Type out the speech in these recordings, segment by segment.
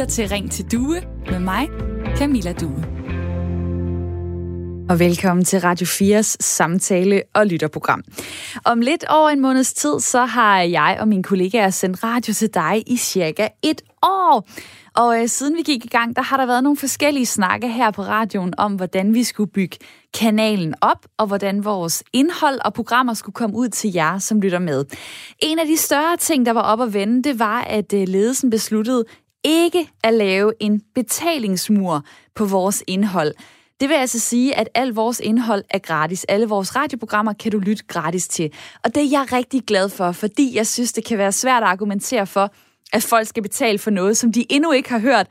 lytter til Ring til Due med mig, Camilla Due. Og velkommen til Radio 4's samtale- og lytterprogram. Om lidt over en måneds tid, så har jeg og mine kollegaer sendt radio til dig i cirka et år. Og øh, siden vi gik i gang, der har der været nogle forskellige snakke her på radioen om, hvordan vi skulle bygge kanalen op, og hvordan vores indhold og programmer skulle komme ud til jer, som lytter med. En af de større ting, der var op at vende, det var, at øh, ledelsen besluttede ikke at lave en betalingsmur på vores indhold. Det vil altså sige, at al vores indhold er gratis. Alle vores radioprogrammer kan du lytte gratis til. Og det er jeg rigtig glad for, fordi jeg synes, det kan være svært at argumentere for, at folk skal betale for noget, som de endnu ikke har hørt,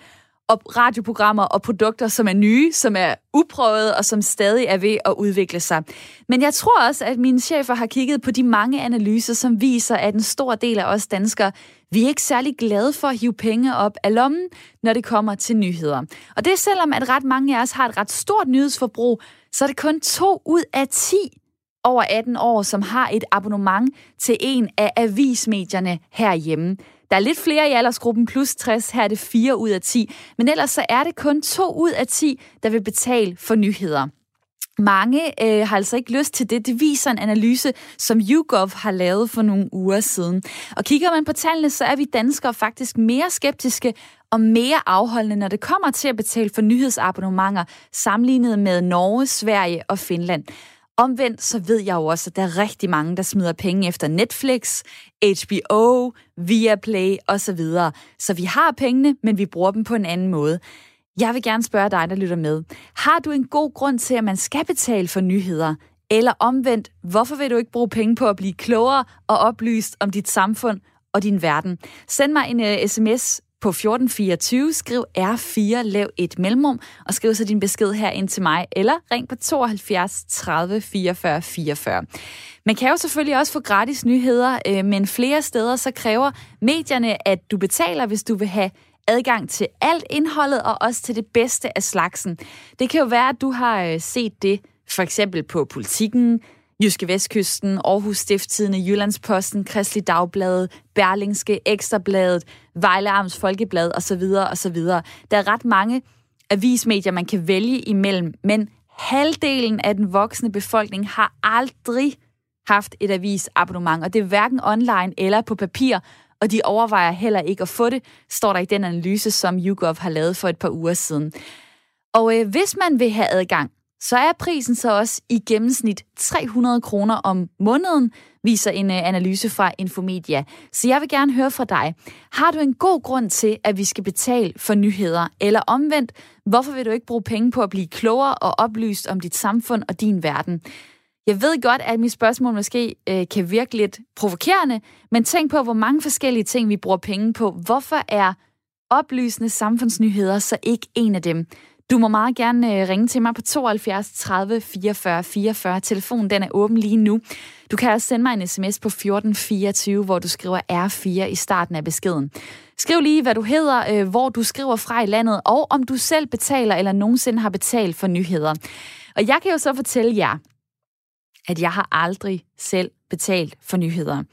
og radioprogrammer og produkter, som er nye, som er uprøvede og som stadig er ved at udvikle sig. Men jeg tror også, at mine chefer har kigget på de mange analyser, som viser, at en stor del af os danskere, vi er ikke særlig glade for at hive penge op af lommen, når det kommer til nyheder. Og det er selvom, at ret mange af os har et ret stort nyhedsforbrug, så er det kun to ud af 10 over 18 år, som har et abonnement til en af avismedierne herhjemme. Der er lidt flere i aldersgruppen plus 60, her er det 4 ud af 10, men ellers så er det kun 2 ud af 10, der vil betale for nyheder. Mange øh, har altså ikke lyst til det. Det viser en analyse, som YouGov har lavet for nogle uger siden. Og kigger man på tallene, så er vi danskere faktisk mere skeptiske og mere afholdende, når det kommer til at betale for nyhedsabonnementer, sammenlignet med Norge, Sverige og Finland. Omvendt så ved jeg jo også, at der er rigtig mange, der smider penge efter Netflix, HBO, Viaplay osv. Så vi har pengene, men vi bruger dem på en anden måde. Jeg vil gerne spørge dig, der lytter med. Har du en god grund til, at man skal betale for nyheder? Eller omvendt, hvorfor vil du ikke bruge penge på at blive klogere og oplyst om dit samfund og din verden? Send mig en øh, uh, sms på 1424, skriv R4, lav et mellemrum, og skriv så din besked her ind til mig, eller ring på 72 30 44 44. Man kan jo selvfølgelig også få gratis nyheder, øh, men flere steder så kræver medierne, at du betaler, hvis du vil have adgang til alt indholdet, og også til det bedste af slagsen. Det kan jo være, at du har øh, set det for eksempel på Politikken, Jyske Vestkysten, Aarhus Stifttidene, Jyllandsposten, Kristelig Dagblad, Berlingske, Ekstrabladet, Vejle Arms Folkeblad osv. osv. Der er ret mange avismedier, man kan vælge imellem, men halvdelen af den voksne befolkning har aldrig haft et avisabonnement, og det er hverken online eller på papir, og de overvejer heller ikke at få det, står der i den analyse, som YouGov har lavet for et par uger siden. Og øh, hvis man vil have adgang så er prisen så også i gennemsnit 300 kroner om måneden, viser en øh, analyse fra Infomedia. Så jeg vil gerne høre fra dig. Har du en god grund til, at vi skal betale for nyheder? Eller omvendt, hvorfor vil du ikke bruge penge på at blive klogere og oplyst om dit samfund og din verden? Jeg ved godt, at mit spørgsmål måske øh, kan virke lidt provokerende, men tænk på, hvor mange forskellige ting vi bruger penge på. Hvorfor er oplysende samfundsnyheder så ikke en af dem? Du må meget gerne øh, ringe til mig på 72 30 44 44. Telefonen den er åben lige nu. Du kan også sende mig en sms på 1424, hvor du skriver R4 i starten af beskeden. Skriv lige, hvad du hedder, øh, hvor du skriver fra i landet, og om du selv betaler eller nogensinde har betalt for nyheder. Og jeg kan jo så fortælle jer, at jeg har aldrig selv betalt for nyheder.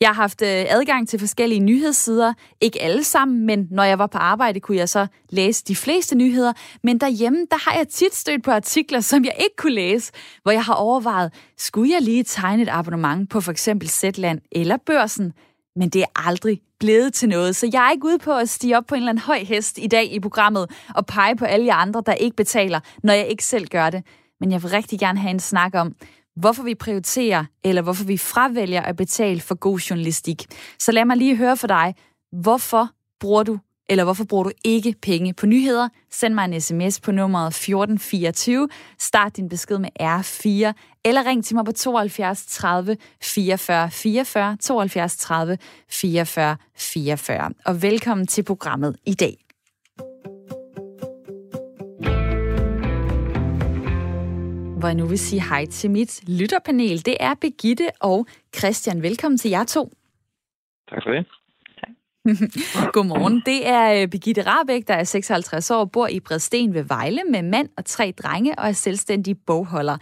Jeg har haft øh, adgang til forskellige nyhedssider, ikke alle sammen, men når jeg var på arbejde, kunne jeg så læse de fleste nyheder. Men derhjemme, der har jeg tit stødt på artikler, som jeg ikke kunne læse, hvor jeg har overvejet, skulle jeg lige tegne et abonnement på for eksempel Zetland eller Børsen? Men det er aldrig blevet til noget, så jeg er ikke ude på at stige op på en eller anden høj hest i dag i programmet og pege på alle jer andre, der ikke betaler, når jeg ikke selv gør det. Men jeg vil rigtig gerne have en snak om, hvorfor vi prioriterer, eller hvorfor vi fravælger at betale for god journalistik. Så lad mig lige høre for dig, hvorfor bruger du eller hvorfor bruger du ikke penge på nyheder? Send mig en sms på nummeret 1424. Start din besked med R4, eller ring til mig på 72 30 44 44, 72 30 44 44. Og velkommen til programmet i dag. Hvor jeg nu vil sige hej til mit lytterpanel. Det er Begitte og Christian. Velkommen til jer to. Tak for det. Godmorgen. Det er øh, Begitte Rabeck, der er 56 år, bor i Bredsten ved Vejle med mand og tre drenge og er selvstændig bogholder.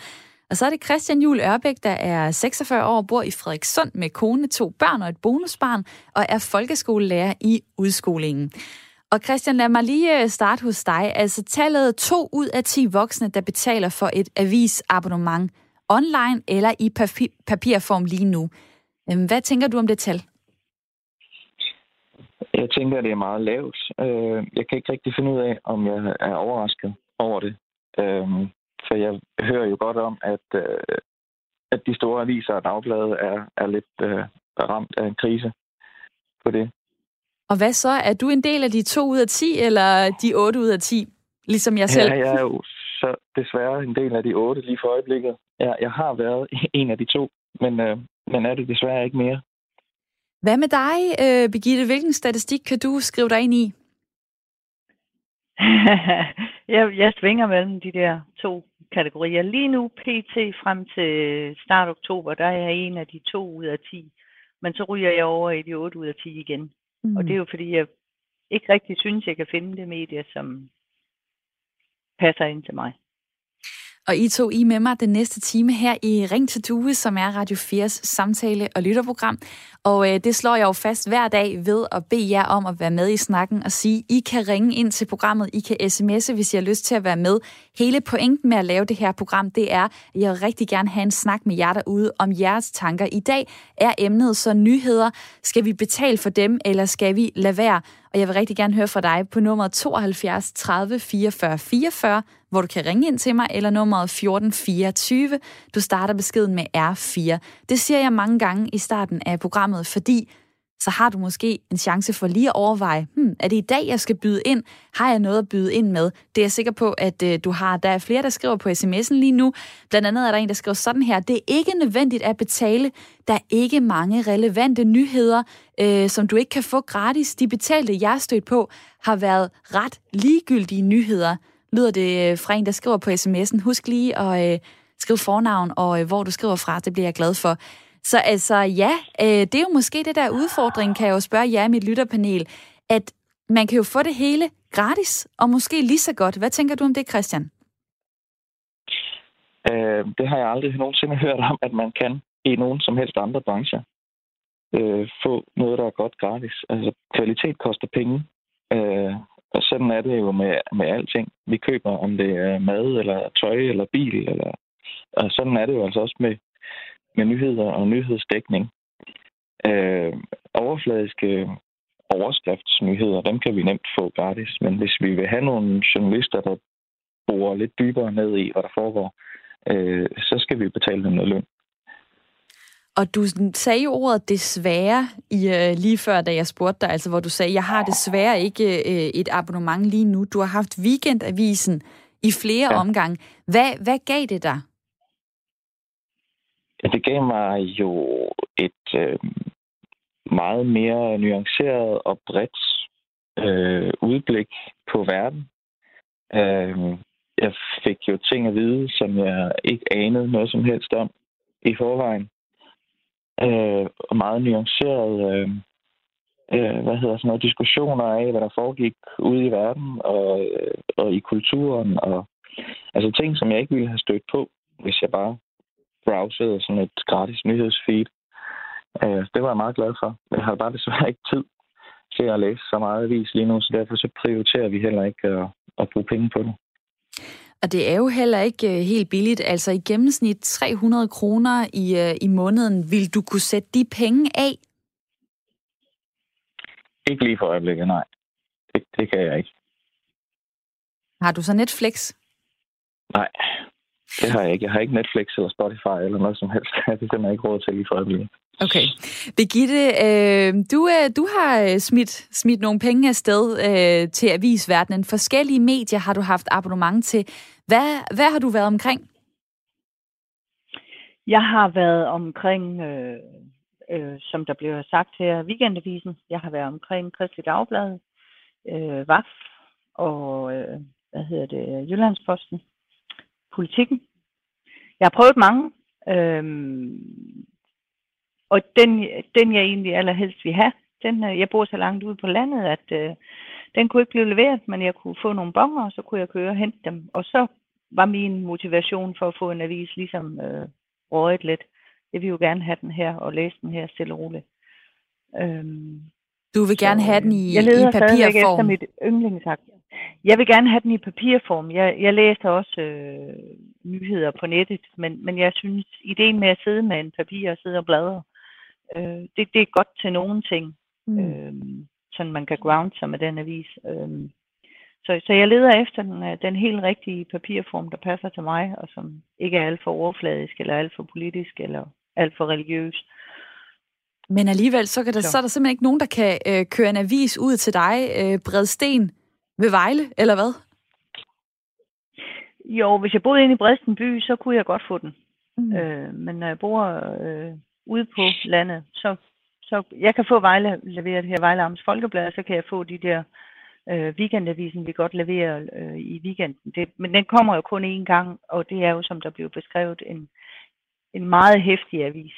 Og så er det Christian Jul Ørbæk, der er 46 år, bor i Frederikssund med kone, to børn og et bonusbarn, og er folkeskolelærer i udskolingen. Og Christian, lad mig lige øh, starte hos dig. Altså tallet 2 ud af 10 voksne, der betaler for et avisabonnement online eller i papirform lige nu. Øhm, hvad tænker du om det tal? Jeg tænker, at det er meget lavt. Øh, jeg kan ikke rigtig finde ud af, om jeg er overrasket over det. Øh, for jeg hører jo godt om, at, at de store aviser og dagblade er, er lidt ramt af en krise på det. Og hvad så? Er du en del af de 2 ud af 10, eller de 8 ud af 10, ligesom jeg selv? Ja, jeg er jo så desværre en del af de 8 lige for øjeblikket. Jeg, jeg har været en af de to, men, øh, men er det desværre ikke mere. Hvad med dig, øh, Birgitte? Hvilken statistik kan du skrive dig ind i? jeg, jeg svinger mellem de der to kategorier. Lige nu, pt. frem til start oktober, der er jeg en af de to ud af 10. Men så ryger jeg over i de 8 ud af 10 igen. Mm. Og det er jo fordi, jeg ikke rigtig synes, jeg kan finde det medie, som passer ind til mig. Og I to, I med mig den næste time her i Ring til Due, som er Radio 4's samtale- og lytterprogram. Og øh, det slår jeg jo fast hver dag ved at bede jer om at være med i snakken og sige, I kan ringe ind til programmet, I kan sms'e, hvis I har lyst til at være med. Hele pointen med at lave det her program, det er, at jeg vil rigtig gerne have en snak med jer derude om jeres tanker. I dag er emnet så nyheder. Skal vi betale for dem, eller skal vi lade være? Og jeg vil rigtig gerne høre fra dig på nummer 72 30 44 44, hvor du kan ringe ind til mig, eller nummeret 14 24. Du starter beskeden med R4. Det siger jeg mange gange i starten af programmet, fordi så har du måske en chance for lige at overveje, hmm, er det i dag, jeg skal byde ind? Har jeg noget at byde ind med? Det er jeg sikker på, at øh, du har. Der er flere, der skriver på sms'en lige nu. Blandt andet er der en, der skriver sådan her. Det er ikke nødvendigt at betale. Der er ikke mange relevante nyheder, øh, som du ikke kan få gratis. De betalte, jeg stødt på, har været ret ligegyldige nyheder. Lyder det øh, fra en, der skriver på sms'en. Husk lige at øh, skrive fornavn og øh, hvor du skriver fra. Det bliver jeg glad for. Så altså ja, øh, det er jo måske det der udfordring, kan jeg jo spørge jer i mit lytterpanel, at man kan jo få det hele gratis, og måske lige så godt. Hvad tænker du om det, Christian? Øh, det har jeg aldrig nogensinde hørt om, at man kan i nogen som helst andre brancher øh, få noget, der er godt gratis. Altså, kvalitet koster penge. Øh, og sådan er det jo med, med alting. Vi køber, om det er mad, eller tøj, eller bil. Eller, og sådan er det jo altså også med, med nyheder og nyhedsdækning. Øh, overfladiske overskriftsnyheder, dem kan vi nemt få gratis. Men hvis vi vil have nogle journalister, der borer lidt dybere ned i, hvad der foregår, øh, så skal vi betale dem noget løn. Og du sagde jo ordet desværre i, uh, lige før, da jeg spurgte dig, altså hvor du sagde, jeg har desværre ikke uh, et abonnement lige nu. Du har haft weekendavisen i flere ja. omgange. Hvad, hvad gav det dig? Men det gav mig jo et øh, meget mere nuanceret og bredt øh, udblik på verden. Øh, jeg fik jo ting at vide, som jeg ikke anede noget som helst om i forvejen. Øh, og meget nuanceret øh, øh, hvad hedder sådan noget, diskussioner af, hvad der foregik ude i verden og, øh, og i kulturen. Og, altså ting, som jeg ikke ville have stødt på, hvis jeg bare browsede sådan et gratis nyhedsfeed. Øh, det var jeg meget glad for. Jeg har bare desværre ikke tid til at læse så meget avis lige nu, så derfor så prioriterer vi heller ikke at, at bruge penge på det. Og det er jo heller ikke øh, helt billigt. Altså i gennemsnit 300 kroner i, øh, i måneden. Vil du kunne sætte de penge af? Ikke lige for øjeblikket, nej. Det, det kan jeg ikke. Har du så Netflix? Nej, det har jeg ikke. Jeg har ikke Netflix eller Spotify eller noget som helst. Det er simpelthen ikke råd til lige for øjeblikket. Okay. Birgitte, øh, du, øh, du har øh, smidt, smidt nogle penge afsted øh, til avisverdenen. Forskellige medier har du haft abonnement til. Hvad, hvad har du været omkring? Jeg har været omkring, øh, øh, som der blev sagt her, Weekendavisen. Jeg har været omkring Kristelig Dagblad, øh, VAF og øh, hvad hedder det, Jyllandsposten politikken. Jeg har prøvet mange, øhm, og den, den jeg egentlig allerhelst vil have, den, øh, jeg bor så langt ude på landet, at øh, den kunne ikke blive leveret, men jeg kunne få nogle bonger, og så kunne jeg køre og hente dem. Og så var min motivation for at få en avis ligesom øh, røget lidt. Jeg vil jo gerne have den her og læse den her stille og roligt. Øhm, Du vil gerne Så, have den i, jeg leder i papirform? efter mit yndlingsakt. Jeg vil gerne have den i papirform. Jeg, jeg læser også øh, nyheder på nettet, men, men jeg synes, ideen med at sidde med en papir og sidde og bladre, øh, det, det er godt til nogle ting. Mm. Øh, sådan man kan ground sig med den avis. Øh, så, så jeg leder efter den, øh, den helt rigtige papirform, der passer til mig, og som ikke er alt for overfladisk, eller alt for politisk, eller alt for religiøs. Men alligevel, så, kan der, så. så er der simpelthen ikke nogen, der kan øh, køre en avis ud til dig, øh, Bredsten ved Vejle, eller hvad? Jo, hvis jeg boede inde i Bredsten by, så kunne jeg godt få den. Mm. Øh, men når jeg bor øh, ude på landet, så, så jeg kan få Vejle leveret her Vejle Amts Folkeblad, så kan jeg få de der øh, weekendavisen, vi godt leverer øh, i weekenden. Det, men den kommer jo kun én gang, og det er jo, som der blev beskrevet, en, en meget hæftig avis.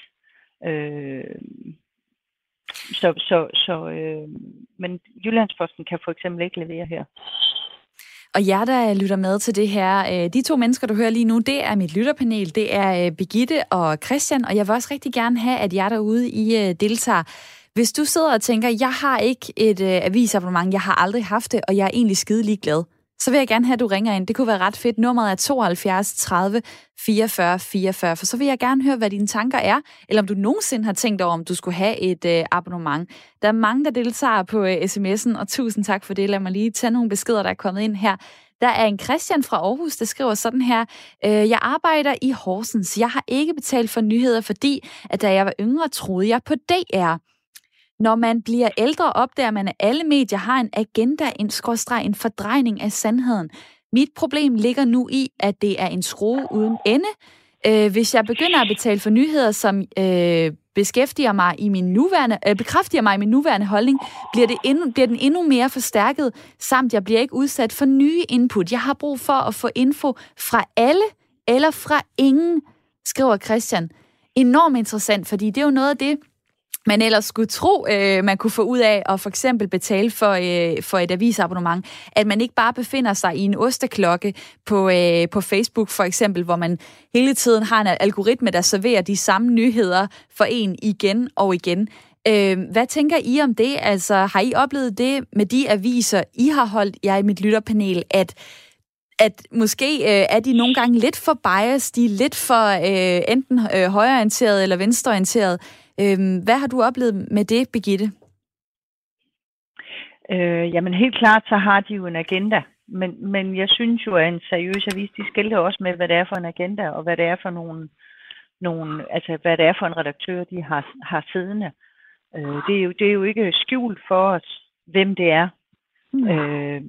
Øh, så, så, så øh, men Jyllandsposten kan for eksempel ikke levere her. Og jer, der lytter med til det her, øh, de to mennesker, du hører lige nu, det er mit lytterpanel. Det er øh, Begitte og Christian, og jeg vil også rigtig gerne have, at jer derude, I øh, deltager. Hvis du sidder og tænker, jeg har ikke et avisabonnement, jeg har aldrig haft det, og jeg er egentlig skide ligeglad, så vil jeg gerne have, at du ringer ind. Det kunne være ret fedt. Nummeret er 72 30 44 44, for så vil jeg gerne høre, hvad dine tanker er, eller om du nogensinde har tænkt over, om du skulle have et øh, abonnement. Der er mange, der deltager på øh, sms'en, og tusind tak for det. Lad mig lige tage nogle beskeder, der er kommet ind her. Der er en Christian fra Aarhus, der skriver sådan her. Øh, jeg arbejder i Horsens. Jeg har ikke betalt for nyheder, fordi at da jeg var yngre, troede jeg på DR. Når man bliver ældre, opdager man, at alle medier har en agenda, en skråstreg, en fordrejning af sandheden. Mit problem ligger nu i, at det er en skrue uden ende. Øh, hvis jeg begynder at betale for nyheder, som øh, beskæftiger mig i min nuværende, øh, bekræfter mig i min nuværende holdning, bliver, det endnu, bliver den endnu mere forstærket, samt jeg bliver ikke udsat for nye input. Jeg har brug for at få info fra alle eller fra ingen, skriver Christian. Enormt interessant, fordi det er jo noget af det, man ellers skulle tro, øh, man kunne få ud af at for eksempel betale for, øh, for et avisabonnement, at man ikke bare befinder sig i en osteklokke på, øh, på Facebook for eksempel, hvor man hele tiden har en algoritme, der serverer de samme nyheder for en igen og igen. Øh, hvad tænker I om det? Altså, har I oplevet det med de aviser, I har holdt jer i mit lytterpanel, at at måske øh, er de nogle gange lidt for biased, de er lidt for øh, enten øh, højreorienteret eller venstreorienteret. Øhm, hvad har du oplevet med det, Begitte? Øh, jamen helt klart, så har de jo en agenda. Men, men jeg synes jo, at en seriøs avis, de skiller også med, hvad det er for en agenda, og hvad det er for nogle, nogle altså hvad det er for en redaktør, de har, har siddende. Øh, det, er jo, det er jo ikke skjult for os, hvem det er. Mm. Øh,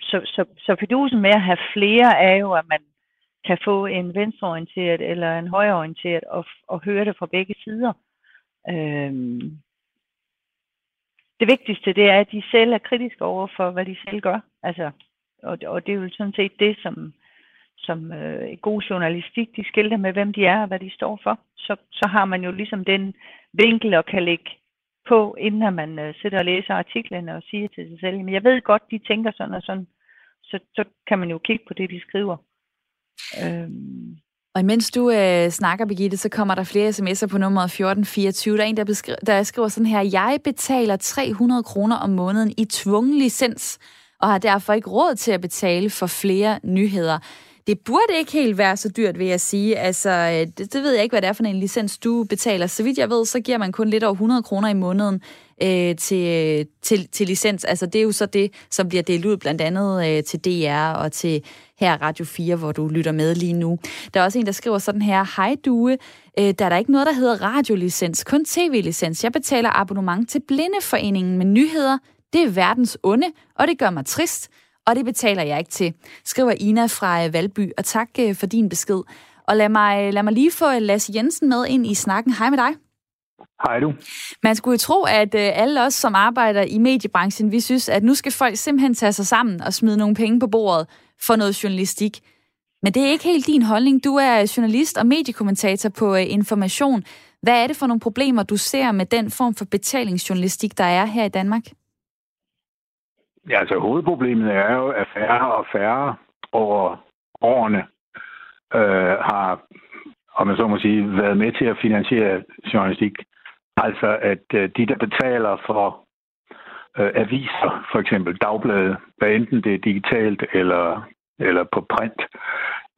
så, så, så fidusen med at have flere er jo, at man kan få en venstreorienteret eller en højreorienteret og, og høre det fra begge sider. Øhm, det vigtigste, det er, at de selv er kritiske over for, hvad de selv gør. Altså, og, og det er jo sådan set det, som, som øh, god journalistik, de skilter med, hvem de er og hvad de står for. Så, så har man jo ligesom den vinkel og kan lægge på, inden man øh, sidder og læser artiklerne og siger til sig selv, men jeg ved godt, de tænker sådan og sådan. Så, så kan man jo kigge på det, de skriver. Øhm, og imens du øh, snakker, Birgitte, så kommer der flere sms'er på nummeret 1424. Der er en, der, beskri- der skriver sådan her, jeg betaler 300 kroner om måneden i tvungen licens, og har derfor ikke råd til at betale for flere nyheder. Det burde ikke helt være så dyrt, vil jeg sige. Altså, øh, det, det ved jeg ikke, hvad det er for en licens, du betaler. Så vidt jeg ved, så giver man kun lidt over 100 kroner i måneden øh, til, øh, til, til licens. Altså, det er jo så det, som bliver delt ud blandt andet øh, til DR og til her Radio 4, hvor du lytter med lige nu. Der er også en, der skriver sådan her, Hej Due, øh, der er der ikke noget, der hedder radiolicens, kun tv-licens. Jeg betaler abonnement til Blindeforeningen med nyheder. Det er verdens onde, og det gør mig trist, og det betaler jeg ikke til, skriver Ina fra øh, Valby, og tak øh, for din besked. Og lad mig, lad mig lige få øh, Lasse Jensen med ind i snakken. Hej med dig. Hej du. Man skulle jo tro, at øh, alle os, som arbejder i mediebranchen, vi synes, at nu skal folk simpelthen tage sig sammen og smide nogle penge på bordet for noget journalistik. Men det er ikke helt din holdning. Du er journalist og mediekommentator på øh, Information. Hvad er det for nogle problemer, du ser med den form for betalingsjournalistik, der er her i Danmark? Ja, altså hovedproblemet er jo, at færre og færre over årene øh, har, om jeg så må sige, været med til at finansiere journalistik. Altså, at øh, de, der betaler for øh, aviser, for eksempel dagblade, hvad enten det er digitalt eller, eller på print,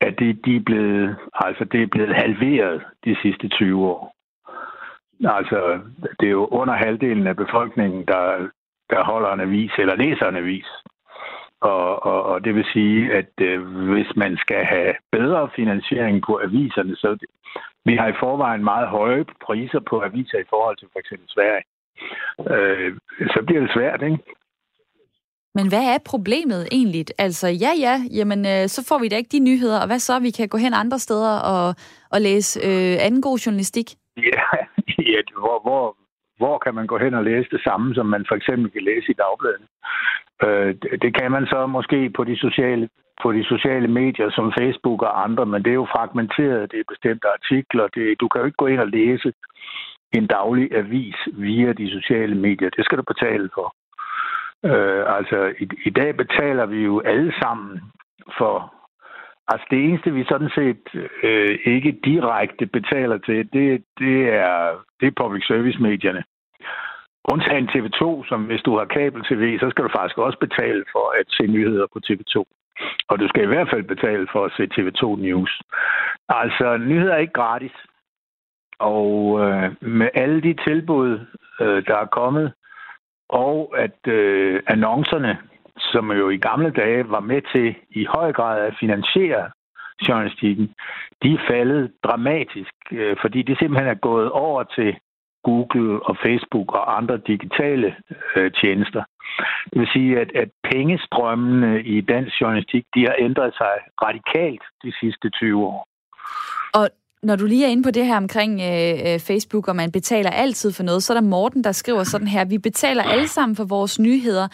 at det, de er blevet, altså det er blevet halveret de sidste 20 år. Altså, det er jo under halvdelen af befolkningen, der, der holder en avis eller læser en avis. Og, og, og det vil sige, at øh, hvis man skal have bedre finansiering på aviserne, så vi har i forvejen meget høje priser på aviser i forhold til for eksempel Sverige. Øh, så bliver det svært, ikke? Men hvad er problemet egentlig? Altså, ja, ja, jamen, øh, så får vi da ikke de nyheder, og hvad så? Vi kan gå hen andre steder og, og læse øh, anden god journalistik? Ja, ja hvor, hvor, hvor kan man gå hen og læse det samme, som man for eksempel kan læse i dagbladene? Øh, det kan man så måske på de sociale på de sociale medier som Facebook og andre, men det er jo fragmenteret, det er bestemte artikler. Det, du kan jo ikke gå ind og læse en daglig avis via de sociale medier. Det skal du betale for. Øh, altså, i, i dag betaler vi jo alle sammen for... Altså, det eneste, vi sådan set øh, ikke direkte betaler til, det, det, er, det er public service-medierne. Undtagen TV2, som hvis du har kabel-tv, så skal du faktisk også betale for at se nyheder på TV2. Og du skal i hvert fald betale for at se TV2 News. Altså, nyheder er ikke gratis. Og øh, med alle de tilbud, øh, der er kommet, og at øh, annoncerne, som jo i gamle dage var med til i høj grad at finansiere journalistikken, de er faldet dramatisk, øh, fordi de simpelthen er gået over til Google og Facebook og andre digitale øh, tjenester. Det vil sige, at, at pengestrømmene i dansk journalistik, de har ændret sig radikalt de sidste 20 år. Og når du lige er inde på det her omkring øh, øh, Facebook, og man betaler altid for noget, så er der Morten, der skriver sådan her, vi betaler alle sammen for vores nyheder.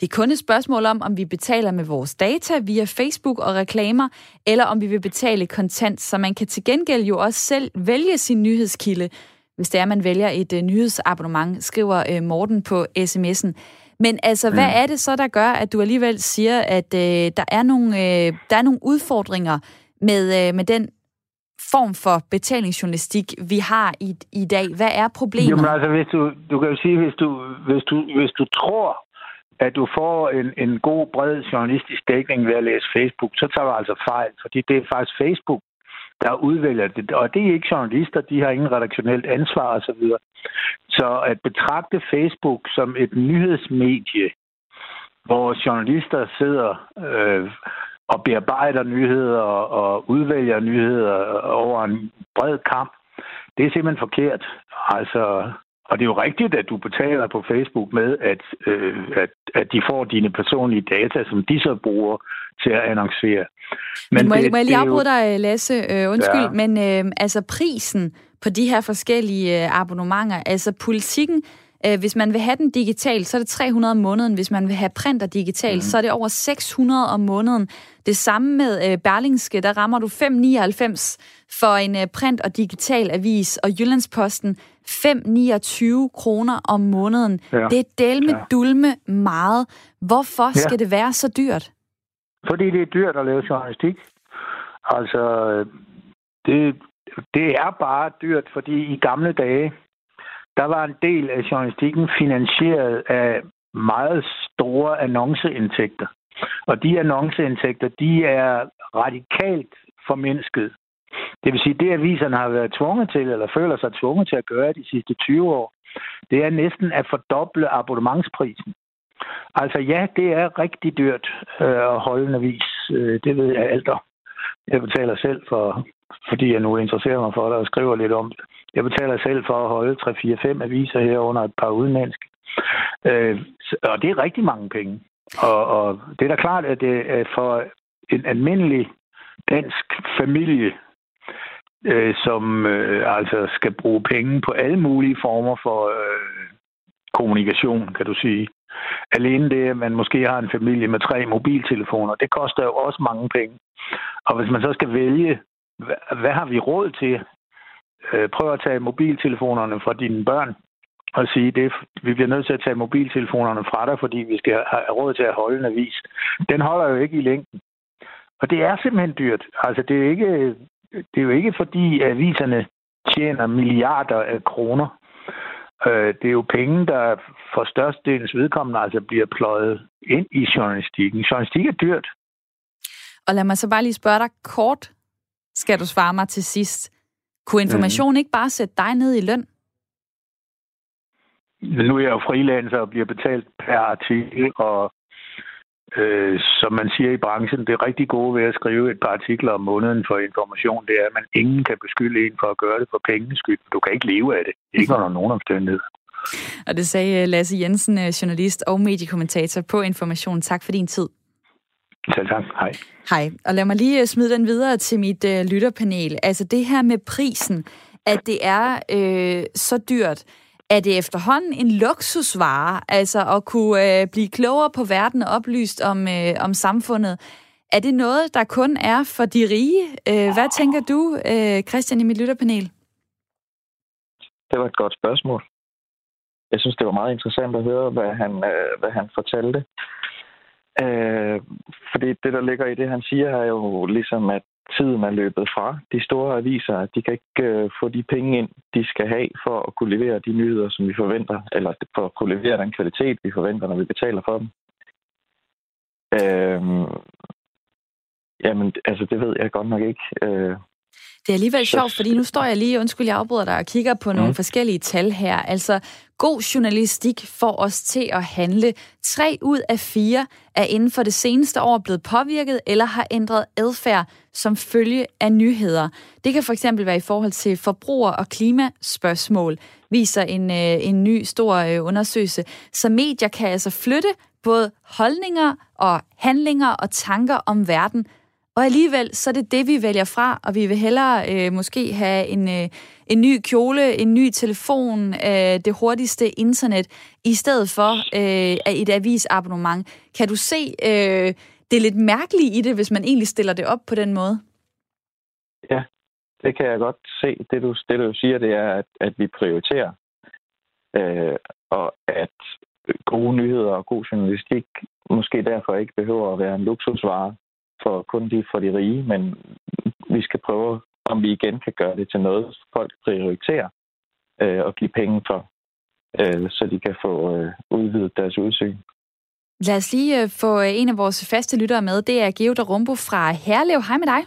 Det er kun et spørgsmål om, om vi betaler med vores data via Facebook og reklamer, eller om vi vil betale kontant, så man kan til gengæld jo også selv vælge sin nyhedskilde, hvis det er, man vælger et uh, nyhedsabonnement, skriver uh, Morten på sms'en. Men altså, hvad mm. er det så, der gør, at du alligevel siger, at uh, der, er nogle, uh, der er nogle udfordringer med, uh, med den form for betalingsjournalistik, vi har i, i dag? Hvad er problemet? Jamen altså, hvis du, du kan jo sige, hvis du, hvis du, hvis du tror, at du får en, en god, bred journalistisk dækning ved at læse Facebook, så tager du altså fejl, fordi det er faktisk Facebook, der udvælger det. Og det er ikke journalister, de har ingen redaktionelt ansvar osv. Så, videre. så at betragte Facebook som et nyhedsmedie, hvor journalister sidder øh, og bearbejder nyheder og, og udvælger nyheder over en bred kamp, det er simpelthen forkert. Altså, og det er jo rigtigt, at du betaler på Facebook med, at, øh, at, at de får dine personlige data, som de så bruger til at annoncere. Men, men må, det, jeg, må jeg lige afbryde dig, Lasse? Øh, undskyld, ja. men øh, altså prisen på de her forskellige øh, abonnementer, altså politikken hvis man vil have den digital, så er det 300 om måneden. Hvis man vil have print og digital, mm. så er det over 600 om måneden. Det samme med øh, Berlingske, der rammer du 5,99 for en øh, print og digital avis, og Jyllandsposten 5,29 kroner om måneden. Ja. Det er del med ja. dulme meget. Hvorfor ja. skal det være så dyrt? Fordi det er dyrt at lave journalistik. Altså, det, det er bare dyrt, fordi i gamle dage, der var en del af journalistikken finansieret af meget store annonceindtægter. Og de annonceindtægter, de er radikalt formindsket. Det vil sige, det aviserne har været tvunget til, eller føler sig tvunget til at gøre de sidste 20 år, det er næsten at fordoble abonnementsprisen. Altså ja, det er rigtig dyrt øh, at holde en avis. Øh, det ved jeg alt om. Jeg betaler selv for, fordi jeg nu interesserer mig for det og skriver lidt om det. Jeg betaler selv for at holde 3-4-5 aviser her under et par udenlandske. Øh, og det er rigtig mange penge. Og, og det er da klart, at det er for en almindelig dansk familie, øh, som øh, altså skal bruge penge på alle mulige former for øh, kommunikation, kan du sige. Alene det, at man måske har en familie med tre mobiltelefoner, det koster jo også mange penge. Og hvis man så skal vælge, hvad, hvad har vi råd til øh, prøv at tage mobiltelefonerne fra dine børn og sige, det, vi bliver nødt til at tage mobiltelefonerne fra dig, fordi vi skal have råd til at holde en avis. Den holder jo ikke i længden. Og det er simpelthen dyrt. Altså, det er, ikke, det er jo ikke fordi, at aviserne tjener milliarder af kroner. Øh, det er jo penge, der for størstedelens vedkommende altså bliver pløjet ind i journalistikken. Journalistik er dyrt. Og lad mig så bare lige spørge dig kort, skal du svare mig til sidst. Kunne information mm. ikke bare sætte dig ned i løn? Nu er jeg jo freelancer og bliver betalt per artikel, og øh, som man siger i branchen, det rigtig gode ved at skrive et par artikler om måneden for information, det er, at man ingen kan beskylde en for at gøre det for pengenes skyld. Du kan ikke leve af det. Ikke under nogen omstændighed. Og det sagde øh, Lasse Jensen, øh, journalist og mediekommentator på Information. Tak for din tid. Selv tak. Hej. Hej. Og lad mig lige øh, smide den videre til mit uh, lytterpanel. Altså det her med prisen, at det er øh, så dyrt, er det efterhånden en luksusvare, altså at kunne øh, blive klogere på verden og oplyst om, øh, om samfundet? Er det noget, der kun er for de rige? Øh, hvad tænker du, øh, Christian, i mit lytterpanel? Det var et godt spørgsmål. Jeg synes, det var meget interessant at høre, hvad han, øh, hvad han fortalte. Øh, fordi det, der ligger i det, han siger, er jo ligesom, at tiden er løbet fra. De store aviser, de kan ikke øh, få de penge ind, de skal have for at kunne levere de nyheder, som vi forventer, eller for at kunne levere den kvalitet, vi forventer, når vi betaler for dem. Øh, jamen, altså, det ved jeg godt nok ikke. Øh, det er alligevel sjovt, fordi nu står jeg lige, undskyld, jeg afbryder dig, og kigger på nogle mm. forskellige tal her. Altså, god journalistik får os til at handle. Tre ud af fire er inden for det seneste år blevet påvirket eller har ændret adfærd som følge af nyheder. Det kan for eksempel være i forhold til forbruger- og klimaspørgsmål, viser en, øh, en ny stor øh, undersøgelse. Så medier kan altså flytte både holdninger og handlinger og tanker om verden og alligevel, så er det det, vi vælger fra, og vi vil hellere øh, måske have en, øh, en ny kjole, en ny telefon, øh, det hurtigste internet, i stedet for øh, et avisabonnement. Kan du se øh, det lidt mærkelige i det, hvis man egentlig stiller det op på den måde? Ja, det kan jeg godt se. Det du, det, du siger, det er, at, at vi prioriterer, øh, og at gode nyheder og god journalistik måske derfor ikke behøver at være en luksusvare, for kun de, for de rige, men vi skal prøve, om vi igen kan gøre det til noget, folk prioriterer øh, og give penge for, øh, så de kan få øh, udvidet deres udsyn. Lad os lige øh, få øh, en af vores faste lyttere med. Det er Georg Rumbo fra Herlev. Hej med dig.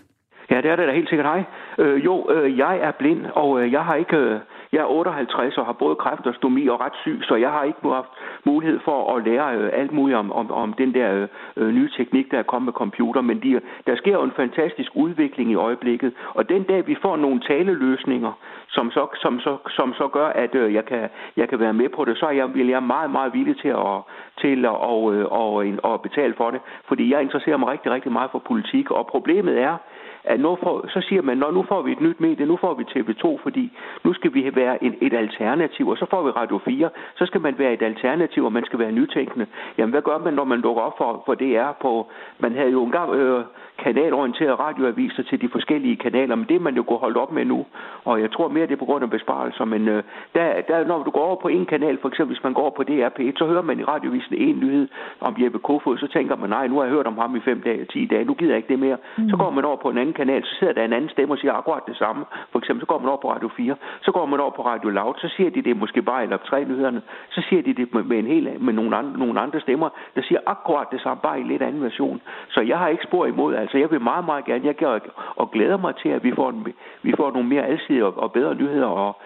Ja, det er det da helt sikkert. Hej. Øh, jo, øh, jeg er blind, og øh, jeg har ikke... Øh, jeg er 58 og har både kræft og stomi og ret syg, så jeg har ikke haft mulighed for at lære øh, alt muligt om, om, om den der øh, øh, nye teknik, der er kommet med computer. Men de, der sker jo en fantastisk udvikling i øjeblikket, og den dag vi får nogle taleløsninger, som så, som så, som så gør, at øh, jeg, kan, jeg kan være med på det, så er jeg, vil jeg meget, meget villig til at, til at og, øh, og, og, og betale for det. Fordi jeg interesserer mig rigtig, rigtig meget for politik, og problemet er, at nu får, så siger man, at nu får vi et nyt medie, nu får vi TV2, fordi nu skal vi være en, et alternativ, og så får vi Radio 4, så skal man være et alternativ, og man skal være nytænkende. Jamen, hvad gør man, når man lukker op for, for DR på, man havde jo engang øh, kanalorienterede radioaviser til de forskellige kanaler, men det er man jo gået holdt op med nu, og jeg tror mere, det er på grund af besparelser, men øh, der, der, når du går over på en kanal, for eksempel hvis man går på DRP1, så hører man i radiovisen en nyhed om Jeppe Kofod, så tænker man, nej, nu har jeg hørt om ham i fem dage, 10 dage, nu gider jeg ikke det mere. Mm. Så går man over på en anden kanal, så sidder der en anden stemme og siger akkurat det samme. For eksempel, så går man over på Radio 4, så går man over på Radio Loud, så siger de det måske bare, eller tre nyhederne, så siger de det med, med en hel, med nogle andre, nogle andre stemmer, der siger akkurat det samme, bare i lidt anden version. Så jeg har ikke spor imod, altså Altså, jeg vil meget, meget gerne, jeg gør, og glæder mig til, at vi får, en, vi får nogle mere alsidige og, og bedre nyheder, og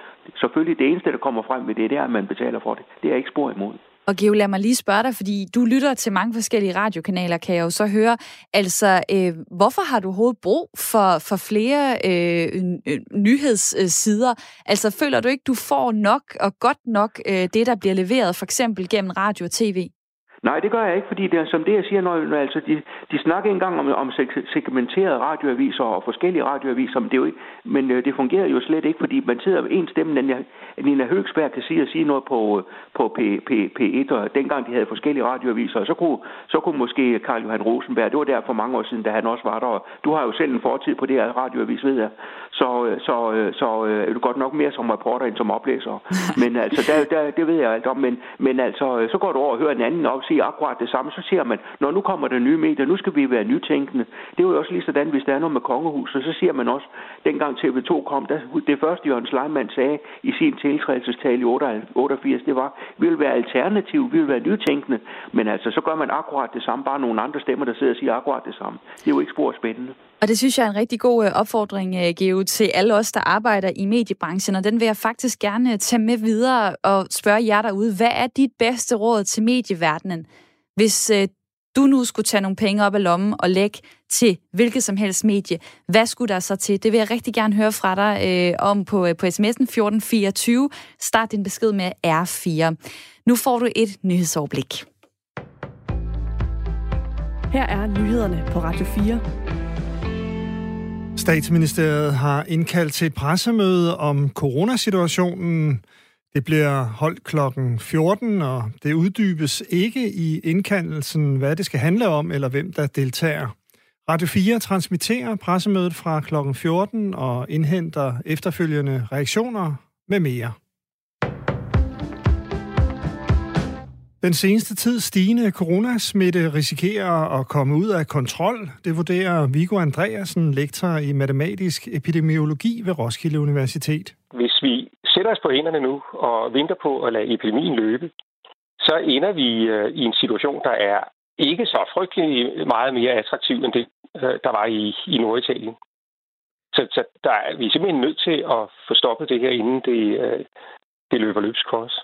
selvfølgelig det eneste, der kommer frem ved det, det er, at man betaler for det. Det er ikke spor imod. Og Geo, lad mig lige spørge dig, fordi du lytter til mange forskellige radiokanaler, kan jeg jo så høre. Altså, øh, hvorfor har du overhovedet brug for, for flere øh, øh nyhedssider? Altså, føler du ikke, du får nok og godt nok øh, det, der bliver leveret, for eksempel gennem radio og tv? Nej, det gør jeg ikke, fordi det er som det, jeg siger, når, når altså de, de snakker engang om, om segmenterede radioaviser og forskellige radioaviser, men det, er jo ikke, men øh, det fungerer jo slet ikke, fordi man sidder en stemme, Nina Høgsberg kan sige og sige noget på, på P, P, P1, og dengang de havde forskellige radioaviser, og så kunne, så kunne måske Karl Johan Rosenberg, det var der for mange år siden, da han også var der, du har jo selv en fortid på det her radioavis, ved jeg, så, øh, så, øh, så, så er du godt nok mere som reporter end som oplæser. Men altså, der, der, det ved jeg alt om, men, men altså, så går du over og hører en anden op, siger akkurat det samme. Så siger man, når nu kommer der nye medier, nu skal vi være nytænkende. Det er jo også lige sådan, hvis der er noget med kongehuset, så siger man også, dengang TV2 kom, der, det første Jørgen Sleiman sagde i sin tiltrædelsestale i 88, det var, vi vil være alternativ, vi vil være nytænkende, men altså, så gør man akkurat det samme, bare nogle andre stemmer, der sidder og siger akkurat det samme. Det er jo ikke spor spændende. Og det synes jeg er en rigtig god øh, opfordring, øh, Geo, til alle os, der arbejder i mediebranchen, og den vil jeg faktisk gerne øh, tage med videre og spørge jer derude, hvad er dit bedste råd til medieverdenen, hvis du nu skulle tage nogle penge op af lommen og lægge til hvilket som helst medie, hvad skulle der så til? Det vil jeg rigtig gerne høre fra dig øh, om på, på sms'en 1424. Start din besked med R4. Nu får du et nyhedsoverblik. Her er nyhederne på Radio 4. Statsministeriet har indkaldt til et pressemøde om coronasituationen. Det bliver holdt klokken 14, og det uddybes ikke i indkaldelsen, hvad det skal handle om, eller hvem der deltager. Radio 4 transmitterer pressemødet fra klokken 14 og indhenter efterfølgende reaktioner med mere. Den seneste tid stigende coronasmitte risikerer at komme ud af kontrol. Det vurderer Viggo Andreasen, lektor i matematisk epidemiologi ved Roskilde Universitet. Hvis vi sætter os på hænderne nu og venter på at lade epidemien løbe, så ender vi øh, i en situation, der er ikke så frygtelig meget mere attraktiv end det, øh, der var i, i Norditalien. Så, så der er, vi er simpelthen nødt til at få stoppet det her, inden det, øh, det løber løbsk for os.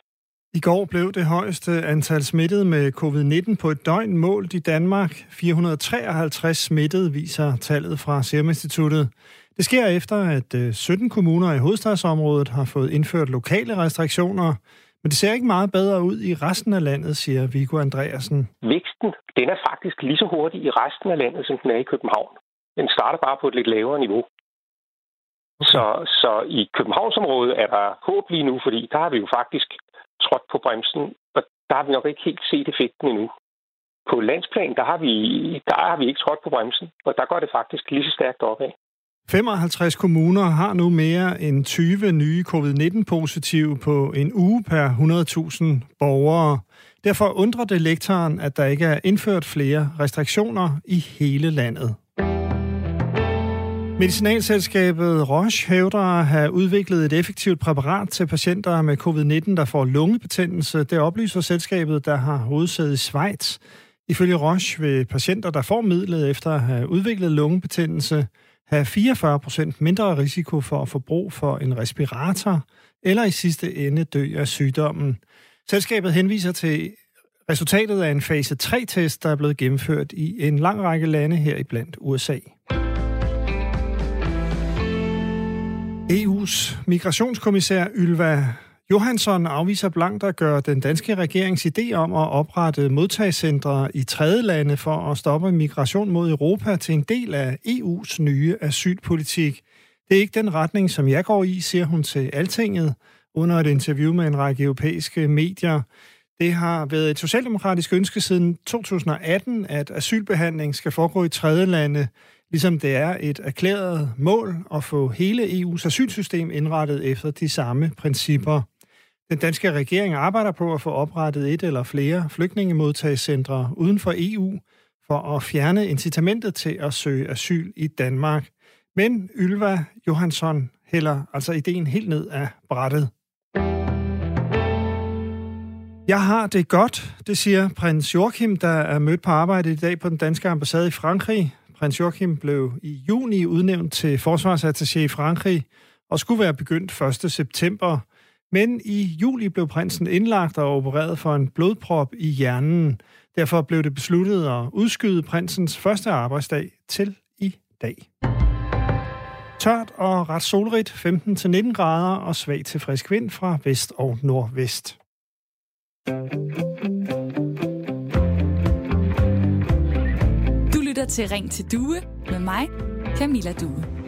I går blev det højeste antal smittede med covid-19 på et døgn målt i Danmark. 453 smittede viser tallet fra Serum Instituttet. Det sker efter, at 17 øh, kommuner i hovedstadsområdet har fået indført lokale restriktioner. Men det ser ikke meget bedre ud i resten af landet, siger Viggo Andreasen. Væksten den er faktisk lige så hurtig i resten af landet, som den er i København. Den starter bare på et lidt lavere niveau. Så, så i Københavnsområdet er der håb lige nu, fordi der har vi jo faktisk trådt på bremsen, og der har vi nok ikke helt set effekten endnu. På landsplan, der har vi, der har vi ikke trådt på bremsen, og der går det faktisk lige så stærkt opad. 55 kommuner har nu mere end 20 nye covid-19-positive på en uge per 100.000 borgere. Derfor undrer det lektoren, at der ikke er indført flere restriktioner i hele landet. Medicinalselskabet Roche hævder at have udviklet et effektivt præparat til patienter med covid-19, der får lungebetændelse. Det oplyser selskabet, der har hovedsæde i Schweiz. Ifølge Roche vil patienter, der får midlet efter at have udviklet lungebetændelse, have 44% mindre risiko for at få brug for en respirator, eller i sidste ende dø af sygdommen. Selskabet henviser til resultatet af en fase 3-test, der er blevet gennemført i en lang række lande her i blandt USA. EU's migrationskommissær Ylva Johansson afviser blankt at gøre den danske regerings idé om at oprette modtagscentre i tredjelande for at stoppe migration mod Europa til en del af EU's nye asylpolitik. Det er ikke den retning, som jeg går i, siger hun til Altinget under et interview med en række europæiske medier. Det har været et socialdemokratisk ønske siden 2018, at asylbehandling skal foregå i tredjelande, ligesom det er et erklæret mål at få hele EU's asylsystem indrettet efter de samme principper. Den danske regering arbejder på at få oprettet et eller flere flygtningemodtagscentre uden for EU for at fjerne incitamentet til at søge asyl i Danmark. Men Ylva Johansson hælder altså ideen helt ned af brættet. Jeg har det godt, det siger prins Joachim, der er mødt på arbejde i dag på den danske ambassade i Frankrig. Prins Joachim blev i juni udnævnt til forsvarsattaché i Frankrig og skulle være begyndt 1. september. Men i juli blev prinsen indlagt og opereret for en blodprop i hjernen. Derfor blev det besluttet at udskyde prinsens første arbejdsdag til i dag. Tørt og ret solrigt, 15-19 grader og svag til frisk vind fra vest og nordvest. Du lytter til Ring til Due med mig, Camilla Due.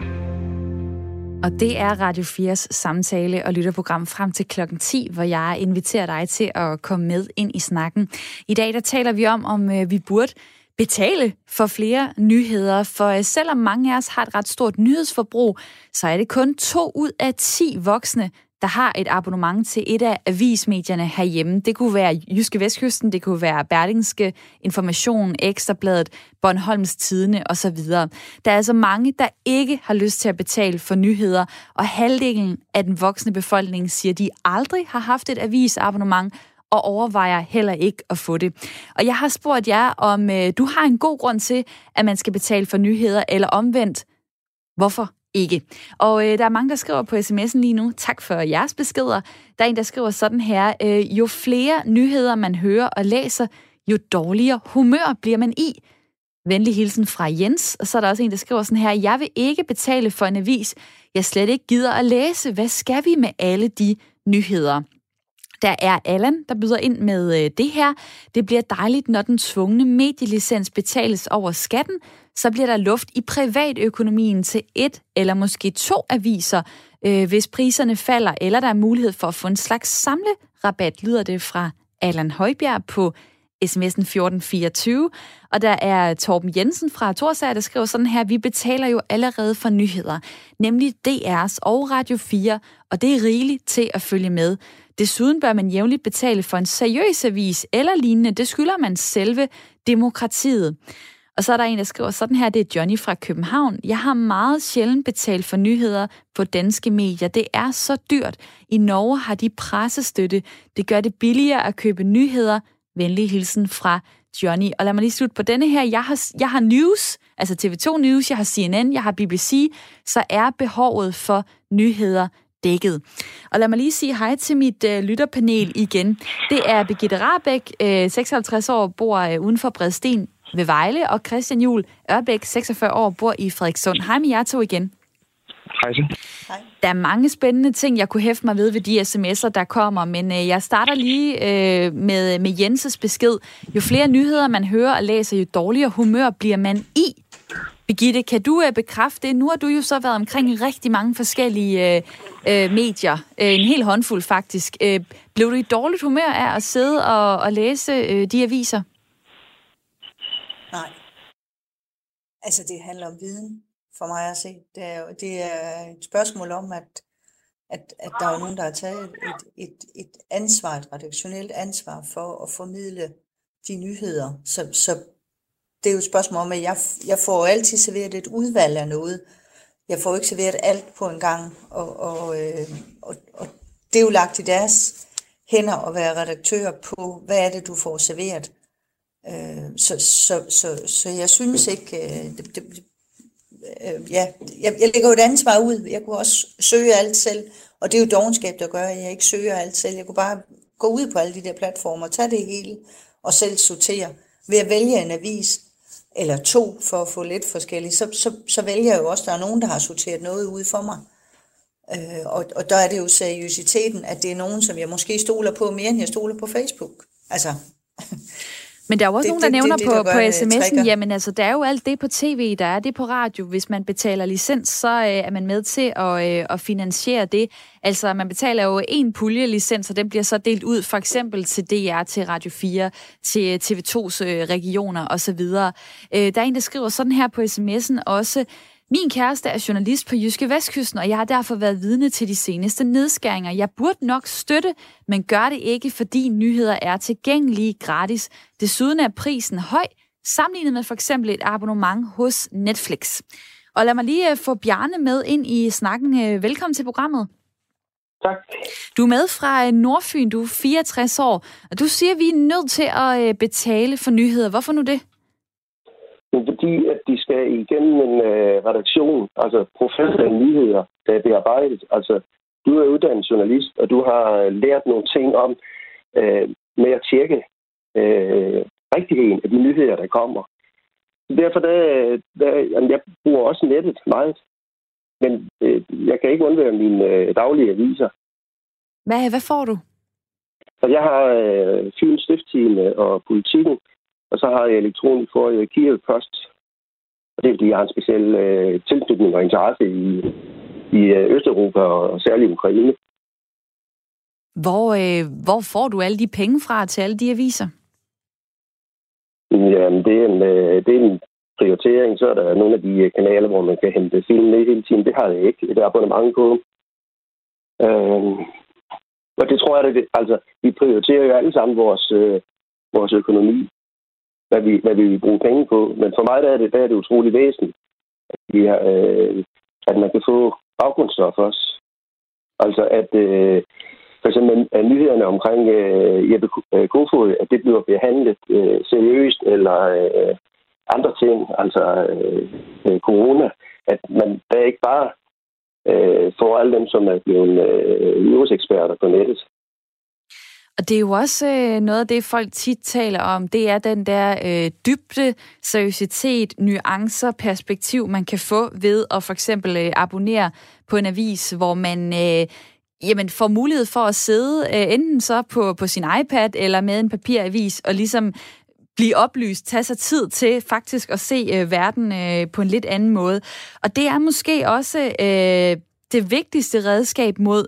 Og det er Radio 4's samtale- og lytterprogram frem til klokken 10, hvor jeg inviterer dig til at komme med ind i snakken. I dag der taler vi om, om øh, vi burde betale for flere nyheder, for øh, selvom mange af os har et ret stort nyhedsforbrug, så er det kun to ud af 10 voksne, der har et abonnement til et af avismedierne herhjemme. Det kunne være Jyske Vestkysten, det kunne være Berlingske Information, Ekstrabladet, Bornholms Tidene osv. Der er altså mange, der ikke har lyst til at betale for nyheder, og halvdelen af den voksne befolkning siger, at de aldrig har haft et avisabonnement, og overvejer heller ikke at få det. Og jeg har spurgt jer, om øh, du har en god grund til, at man skal betale for nyheder, eller omvendt, hvorfor ikke. Og øh, der er mange, der skriver på sms'en lige nu. Tak for jeres beskeder. Der er en, der skriver sådan her. Øh, jo flere nyheder man hører og læser, jo dårligere humør bliver man i. Venlig hilsen fra Jens. Og så er der også en, der skriver sådan her. Jeg vil ikke betale for en avis, jeg slet ikke gider at læse. Hvad skal vi med alle de nyheder? Der er Allan, der byder ind med øh, det her. Det bliver dejligt, når den tvungne medielicens betales over skatten, så bliver der luft i privatøkonomien til et eller måske to aviser, øh, hvis priserne falder, eller der er mulighed for at få en slags samlerabat, lyder det fra Allan Højbjerg på sms'en 1424. Og der er Torben Jensen fra Torsager, der skriver sådan her, vi betaler jo allerede for nyheder, nemlig DR's og Radio 4, og det er rigeligt til at følge med. Desuden bør man jævnligt betale for en seriøs avis eller lignende. Det skylder man selve demokratiet. Og så er der en, der skriver sådan her, det er Johnny fra København. Jeg har meget sjældent betalt for nyheder på danske medier. Det er så dyrt. I Norge har de pressestøtte. Det gør det billigere at købe nyheder. Venlig hilsen fra Johnny. Og lad mig lige slutte på denne her. Jeg har, jeg har news, altså TV2 News, jeg har CNN, jeg har BBC. Så er behovet for nyheder dækket. Og lad mig lige sige hej til mit øh, lytterpanel igen. Det er Birgitte Rabeck, øh, 56 år, bor øh, uden for Bredsten ved Vejle, og Christian Jul Ørbæk, 46 år, bor i Frederikssund. Hej med jer to igen. Hej. Der er mange spændende ting, jeg kunne hæfte mig ved ved de sms'er, der kommer, men øh, jeg starter lige øh, med, med Jenses besked. Jo flere nyheder man hører og læser, jo dårligere humør bliver man i. Birgitte, kan du øh, bekræfte det? Nu har du jo så været omkring rigtig mange forskellige øh, øh, medier. Øh, en hel håndfuld faktisk. Øh, blev du i dårligt humør af at sidde og, og læse øh, de aviser? Nej. Altså, det handler om viden for mig at se. Det er, det er et spørgsmål om, at, at, at der er nogen, der har taget et, et, et ansvar, et redaktionelt ansvar for at formidle de nyheder. Så, så det er jo et spørgsmål om, at jeg, jeg får altid serveret et udvalg af noget. Jeg får ikke serveret alt på en gang, og, og, øh, og, og det er jo lagt i deres hænder at være redaktør på, hvad er det, du får serveret. Øh, så, så, så, så jeg synes ikke, øh, det, det, øh, ja, jeg, jeg lægger jo et ansvar ud. Jeg kunne også søge alt selv, og det er jo dogenskab, der gør, at jeg ikke søger alt selv. Jeg kunne bare gå ud på alle de der platformer, tage det hele og selv sortere. Ved at vælge en avis, eller to for at få lidt forskelligt, så, så, så vælger jeg jo også, at der er nogen, der har sorteret noget ud for mig. Øh, og, og der er det jo seriøsiteten, at det er nogen, som jeg måske stoler på mere, end jeg stoler på Facebook. Altså, Men der er jo også det, nogen, der det, nævner det, det, på, på sms'en, jamen altså, der er jo alt det på tv, der er det på radio. Hvis man betaler licens, så øh, er man med til at, øh, at finansiere det. Altså, man betaler jo en pulje licens, og den bliver så delt ud for eksempel til DR, til Radio 4, til TV2's øh, regioner osv. Øh, der er en, der skriver sådan her på sms'en også, min kæreste er journalist på Jyske Vestkysten, og jeg har derfor været vidne til de seneste nedskæringer. Jeg burde nok støtte, men gør det ikke, fordi nyheder er tilgængelige gratis. Desuden er prisen høj, sammenlignet med for eksempel et abonnement hos Netflix. Og lad mig lige øh, få Bjarne med ind i snakken. Øh, velkommen til programmet. Tak. Du er med fra øh, Nordfyn, du er 64 år, og du siger, at vi er nødt til at betale for nyheder. Hvorfor nu det? Men fordi, at de skal igennem en øh, redaktion, altså professionelle nyheder, der er bearbejdet. Altså, du er uddannet journalist, og du har lært nogle ting om øh, med at tjekke øh, rigtigheden af de nyheder, der kommer. Derfor der, der, jamen, jeg bruger også nettet meget, men øh, jeg kan ikke undvære mine øh, daglige aviser. Hvad, hvad får du? Så jeg har øh, Fyns Stifttime og Politikken, og så har jeg elektronik for øh, Kiev Post. Og det er, fordi jeg har en speciel øh, tilknytning og interesse i, i øh, Østeuropa og særligt Ukraine. Hvor, øh, hvor får du alle de penge fra til alle de aviser? Jamen, det er en, øh, det er en prioritering. Så er der nogle af de kanaler, hvor man kan hente film med hele tiden. Det har jeg ikke et abonnement på. Øh, og det tror jeg, det, altså, vi prioriterer jo alle sammen vores, øh, vores økonomi, hvad vi, hvad vi vil bruge penge på. Men for mig der er det, der er det utrolig væsentligt, at, vi har, øh, at man kan få baggrundsstof også. Altså at øh, for eksempel at nyhederne omkring øh, Jeppe øh, Kofod, at det bliver behandlet øh, seriøst, eller øh, andre ting, altså øh, øh corona, at man der ikke bare øh, får alle dem, som er blevet øh, nyhedseksperter på nettet. Og det er jo også øh, noget af det, folk tit taler om. Det er den der øh, dybde, seriøsitet, nuancer, perspektiv, man kan få ved at for eksempel øh, abonnere på en avis, hvor man øh, jamen, får mulighed for at sidde øh, enten så på, på sin iPad eller med en papiravis og ligesom blive oplyst, tage sig tid til faktisk at se øh, verden øh, på en lidt anden måde. Og det er måske også øh, det vigtigste redskab mod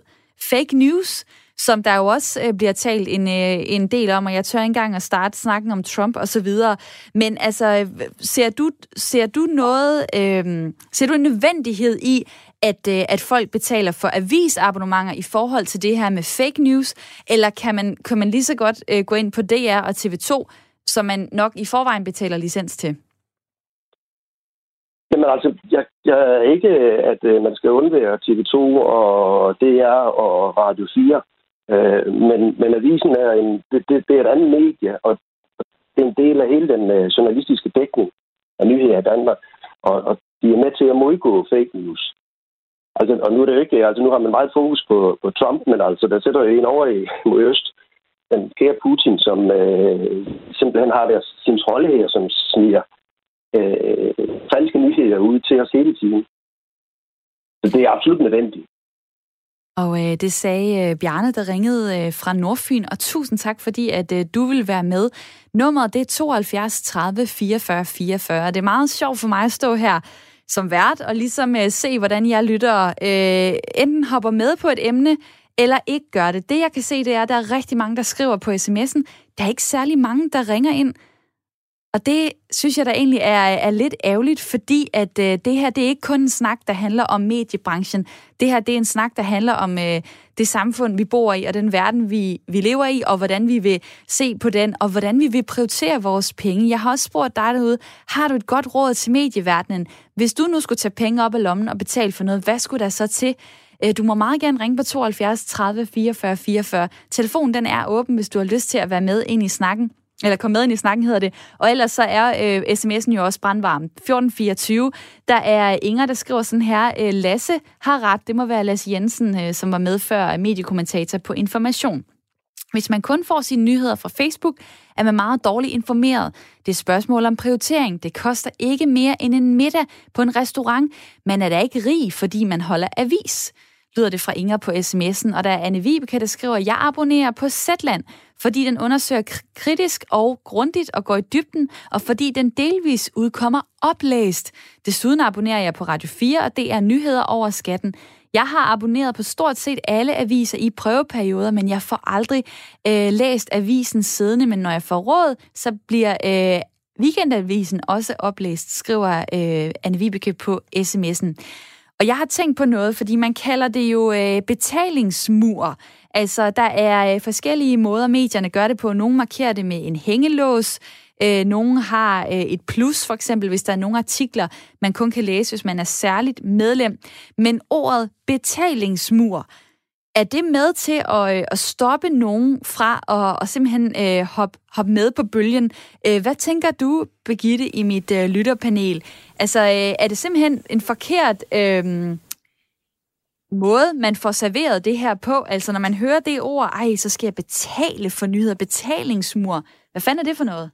fake news, som der jo også øh, bliver talt en, øh, en del om, og jeg tør ikke engang at starte snakken om Trump og så videre. Men altså, ser du, ser du noget, øh, ser du en nødvendighed i, at, øh, at folk betaler for avisabonnementer i forhold til det her med fake news, eller kan man, kan man lige så godt øh, gå ind på DR og TV2, som man nok i forvejen betaler licens til? Jamen altså, jeg, jeg er ikke, at øh, man skal undvære TV2 og DR og Radio 4. Øh, men, men avisen er, en, det, det, det er et andet medie, og det er en del af hele den øh, journalistiske dækning af nyheder i Danmark. Og, og de er med til at modgå fake news. Altså, og nu er det jo ikke, altså nu har man meget fokus på, på Trump, men altså der sætter jo en over i mod øst, den kære Putin, som øh, simpelthen har deres, sin rolle her, som sniger øh, falske nyheder ud til os hele tiden. Så det er absolut nødvendigt. Og øh, det sagde øh, Bjarne, der ringede øh, fra Nordfyn, og tusind tak, fordi at øh, du vil være med. Nummeret det er 72 30 44 44. Det er meget sjovt for mig at stå her som vært og ligesom øh, se, hvordan jeg lytter øh, enten hopper med på et emne, eller ikke gør det. Det, jeg kan se, det er, at der er rigtig mange, der skriver på sms'en. Der er ikke særlig mange, der ringer ind. Og det synes jeg da egentlig er, er lidt ærgerligt, fordi at øh, det her det er ikke kun en snak, der handler om mediebranchen. Det her det er en snak, der handler om øh, det samfund, vi bor i, og den verden, vi, vi lever i, og hvordan vi vil se på den, og hvordan vi vil prioritere vores penge. Jeg har også spurgt dig derude, har du et godt råd til medieverdenen? Hvis du nu skulle tage penge op af lommen og betale for noget, hvad skulle der så til? Øh, du må meget gerne ringe på 72 30 44 44. Telefonen den er åben, hvis du har lyst til at være med ind i snakken. Eller kom med ind i snakken, hedder det. Og ellers så er øh, sms'en jo også brandvarm. 1424. Der er Inger, der skriver sådan her. Øh, Lasse har ret. Det må være Lasse Jensen, øh, som var med før mediekommentator på Information. Hvis man kun får sine nyheder fra Facebook, er man meget dårligt informeret. Det er spørgsmål om prioritering. Det koster ikke mere end en middag på en restaurant. Man er da ikke rig, fordi man holder avis lyder det fra Inger på sms'en. Og der er Anne Vibeke, der skriver, jeg abonnerer på Zetland, fordi den undersøger kritisk og grundigt og går i dybden, og fordi den delvis udkommer oplæst. Desuden abonnerer jeg på Radio 4, og det er nyheder over skatten. Jeg har abonneret på stort set alle aviser i prøveperioder, men jeg får aldrig øh, læst avisen siddende, men når jeg får råd, så bliver øh, weekendavisen også oplæst, skriver øh, Anne Vibeke på sms'en. Og jeg har tænkt på noget, fordi man kalder det jo øh, betalingsmur. Altså, der er øh, forskellige måder, medierne gør det på. Nogle markerer det med en hængelås, øh, nogle har øh, et plus, for eksempel, hvis der er nogle artikler, man kun kan læse, hvis man er særligt medlem. Men ordet betalingsmur, er det med til at, øh, at stoppe nogen fra at, at simpelthen øh, hoppe hop med på bølgen? Øh, hvad tænker du, Begitte, i mit øh, lytterpanel? Altså, øh, er det simpelthen en forkert øh, måde, man får serveret det her på? Altså, når man hører det ord, ej, så skal jeg betale for nyheder, betalingsmur. Hvad fanden er det for noget?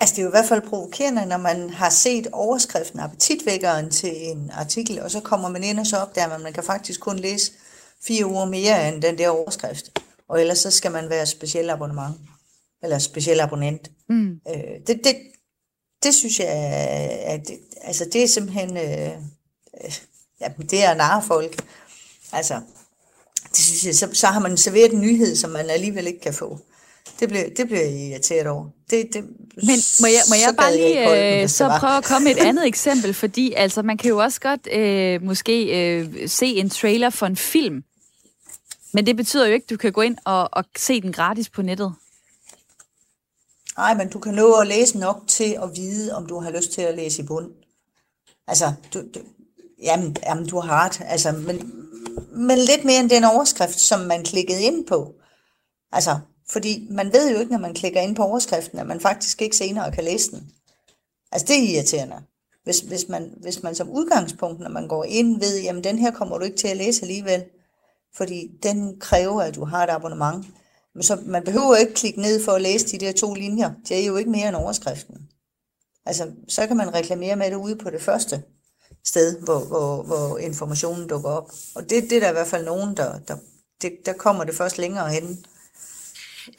Altså, det er jo i hvert fald provokerende, når man har set overskriften, appetitvækkeren til en artikel, og så kommer man ind og så opdager at man kan faktisk kun læse fire uger mere end den der overskrift. Og ellers så skal man være speciel abonnement, eller speciel abonnent. Mm. Øh, det, det, det synes jeg, at det, altså det er simpelthen, øh, øh, ja, det er narre folk. Altså, det synes jeg, så, så har man serveret en nyhed, som man alligevel ikke kan få. Det bliver, det bliver jeg irriteret over. Det, det, Men må jeg, må jeg bare lige øh, hvis så var. prøve at komme med et andet eksempel, fordi altså, man kan jo også godt øh, måske øh, se en trailer for en film, men det betyder jo ikke, at du kan gå ind og, og se den gratis på nettet. Nej, men du kan nå at læse nok til at vide, om du har lyst til at læse i bund. Altså, du, du, jamen, jamen, du har ret. Altså, men, men lidt mere end den overskrift, som man klikkede ind på. Altså, fordi man ved jo ikke, når man klikker ind på overskriften, at man faktisk ikke senere kan læse den. Altså, det er irriterende. Hvis, hvis, man, hvis man som udgangspunkt, når man går ind, ved, jamen den her kommer du ikke til at læse alligevel, fordi den kræver, at du har et abonnement. Men så man behøver ikke klikke ned for at læse de der to linjer. Det er jo ikke mere end overskriften. Altså, så kan man reklamere med det ude på det første sted, hvor, hvor, hvor informationen dukker op. Og det, det er der i hvert fald nogen, der, der, det, der kommer det først længere hen.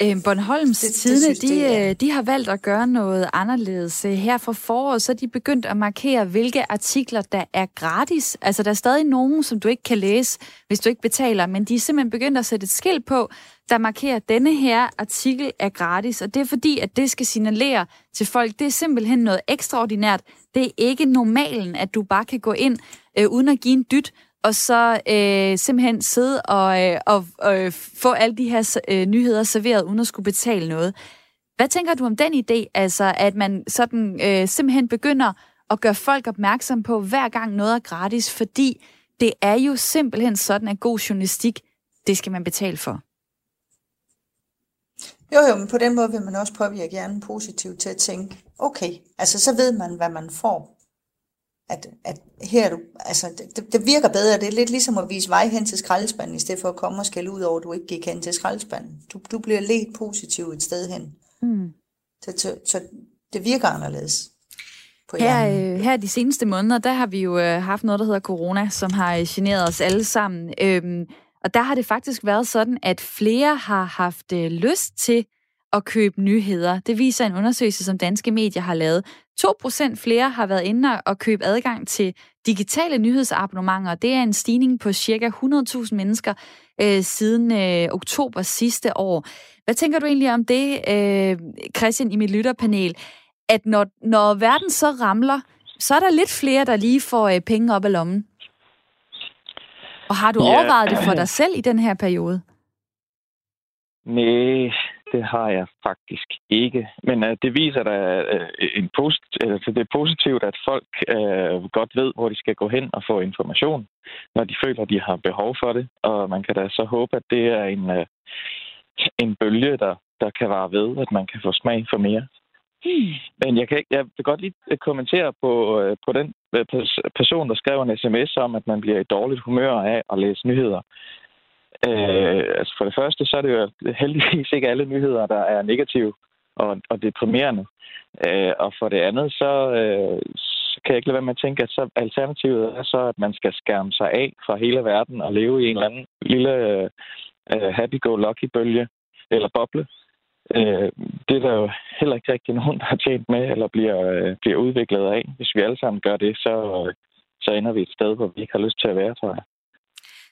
Øh, Bornholms Det- Tidene, de, øh, de har valgt at gøre noget anderledes. Øh, Her for foråret, så er de begyndt at markere, hvilke artikler, der er gratis. Altså, der er stadig nogen, som du ikke kan læse, hvis du ikke betaler, men de er simpelthen begyndt at sætte et skilt på, der markerer, at denne her artikel er gratis. Og det er fordi, at det skal signalere til folk, det er simpelthen noget ekstraordinært. Det er ikke normalen, at du bare kan gå ind, øh, uden at give en dyt, og så øh, simpelthen sidde og, øh, og øh, få alle de her øh, nyheder serveret, uden at skulle betale noget. Hvad tænker du om den idé, altså at man sådan øh, simpelthen begynder at gøre folk opmærksom på, hver gang noget er gratis, fordi det er jo simpelthen sådan, at god journalistik, det skal man betale for. Jo, jo, men på den måde vil man også påvirke hjernen positivt til at tænke, okay, altså så ved man, hvad man får. At, at her er du, altså det, det virker bedre, det er lidt ligesom at vise vej hen til skraldespanden, i stedet for at komme og skælde ud over, at du ikke gik hen til skraldespanden. Du, du bliver ledt positivt et sted hen. Mm. Så, så, så det virker anderledes Her, øh, her de seneste måneder, der har vi jo øh, haft noget, der hedder corona, som har øh, generet os alle sammen. Øhm, og der har det faktisk været sådan, at flere har haft øh, lyst til at købe nyheder. Det viser en undersøgelse, som danske medier har lavet. 2% flere har været inde og købe adgang til digitale nyhedsabonnementer. Det er en stigning på cirka 100.000 mennesker øh, siden øh, oktober sidste år. Hvad tænker du egentlig om det, øh, Christian, i mit lytterpanel? At når, når verden så ramler, så er der lidt flere, der lige får øh, penge op af lommen. Og har du Ja. overvejet det for dig selv i den her periode? Nej, det har jeg faktisk ikke. Men uh, det viser da uh, en posit- altså, det er positivt, at folk uh, godt ved, hvor de skal gå hen og få information, når de føler, de har behov for det. Og man kan da så håbe, at det er en, uh, en bølge, der, der kan vare ved, at man kan få smag for mere. Hmm. Men jeg, kan ikke, jeg vil godt lige kommentere på, på den person, der skrev en sms om, at man bliver i dårligt humør af at læse nyheder. Øh, altså for det første, så er det jo heldigvis ikke alle nyheder, der er negative og, og deprimerende. Øh, og for det andet, så, øh, så kan jeg ikke lade være med at tænke, at så alternativet er så, at man skal skærme sig af fra hele verden og leve i en eller anden lille øh, happy-go-lucky-bølge eller boble. Øh, det er der jo heller ikke rigtig nogen, der har tjent med eller bliver, øh, bliver udviklet af. Hvis vi alle sammen gør det, så, øh, så ender vi et sted, hvor vi ikke har lyst til at være, tror jeg.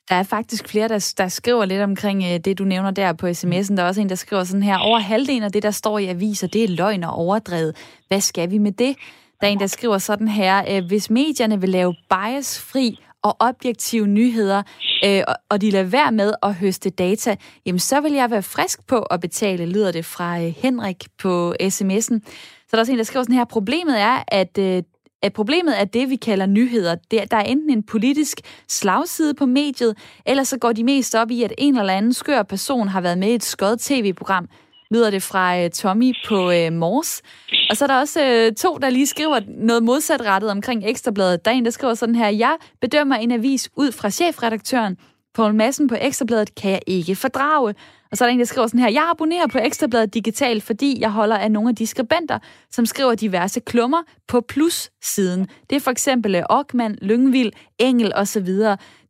Der er faktisk flere, der, der skriver lidt omkring øh, det, du nævner der på sms'en. Der er også en, der skriver sådan her, over halvdelen af det, der står i aviser, det er løgn og overdrevet. Hvad skal vi med det? Der er en, der skriver sådan her, øh, hvis medierne vil lave biasfri og objektive nyheder, øh, og, og de lader være med at høste data, jamen så vil jeg være frisk på at betale, lyder det fra øh, Henrik på sms'en. Så der er også en, der skriver sådan her, problemet er, at øh, at problemet er det, vi kalder nyheder. Det, der er enten en politisk slagside på mediet, eller så går de mest op i, at en eller anden skør person har været med i et skød tv-program, lyder det fra uh, Tommy på uh, Mors. Og så er der også uh, to, der lige skriver noget modsatrettet omkring Ekstrabladet. Der er en, der skriver sådan her, jeg bedømmer en avis ud fra chefredaktøren. Poul Madsen på Ekstrabladet kan jeg ikke fordrage. Og så er der en, der skriver sådan her, jeg abonnerer på Ekstrabladet Digital, fordi jeg holder af nogle af de skribenter, som skriver diverse klummer på plus-siden. Det er for eksempel øh, Ockmann, Lyngvild, Engel osv.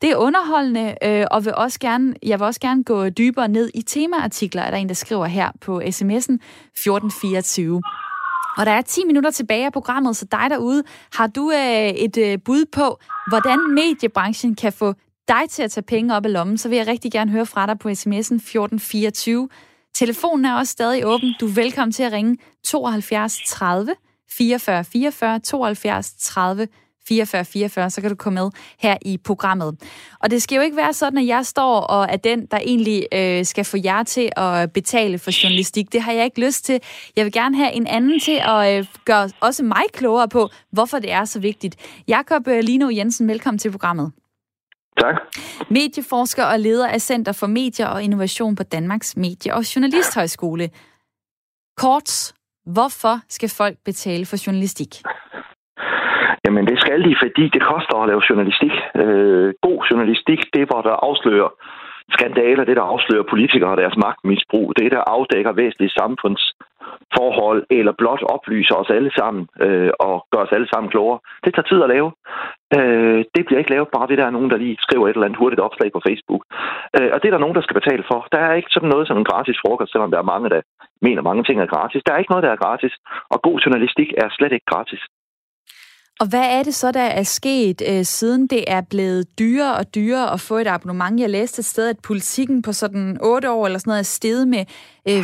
Det er underholdende, øh, og vil også gerne, jeg vil også gerne gå dybere ned i temaartikler, er der en, der skriver her på sms'en 1424. Og der er 10 minutter tilbage af programmet, så dig derude, har du øh, et øh, bud på, hvordan mediebranchen kan få dig til at tage penge op af lommen, så vil jeg rigtig gerne høre fra dig på sms'en 1424. Telefonen er også stadig åben. Du er velkommen til at ringe 72 30 44 44 72 30 44 44, så kan du komme med her i programmet. Og det skal jo ikke være sådan, at jeg står og er den, der egentlig øh, skal få jer til at betale for journalistik. Det har jeg ikke lyst til. Jeg vil gerne have en anden til at øh, gøre også mig klogere på, hvorfor det er så vigtigt. Jakob øh, Lino Jensen, velkommen til programmet. Tak. Medieforsker og leder af Center for Medier og Innovation på Danmarks Medie- og Journalisthøjskole. Kort, hvorfor skal folk betale for journalistik? Jamen det skal de, fordi det koster at lave journalistik. Øh, god journalistik, det hvor der afslører skandaler, det der afslører politikere og deres magtmisbrug, det der afdækker væsentlige forhold, eller blot oplyser os alle sammen øh, og gør os alle sammen klogere. Det tager tid at lave. Øh, det bliver ikke lavet bare ved, der er nogen, der lige skriver et eller andet hurtigt opslag på Facebook. Øh, og det er der nogen, der skal betale for. Der er ikke sådan noget som en gratis frokost, selvom der er mange, der mener, mange ting er gratis. Der er ikke noget, der er gratis. Og god journalistik er slet ikke gratis. Og hvad er det så, der er sket, øh, siden det er blevet dyrere og dyrere at få et abonnement? Jeg læste et sted, at politikken på sådan 8 år eller sådan noget er steget med øh,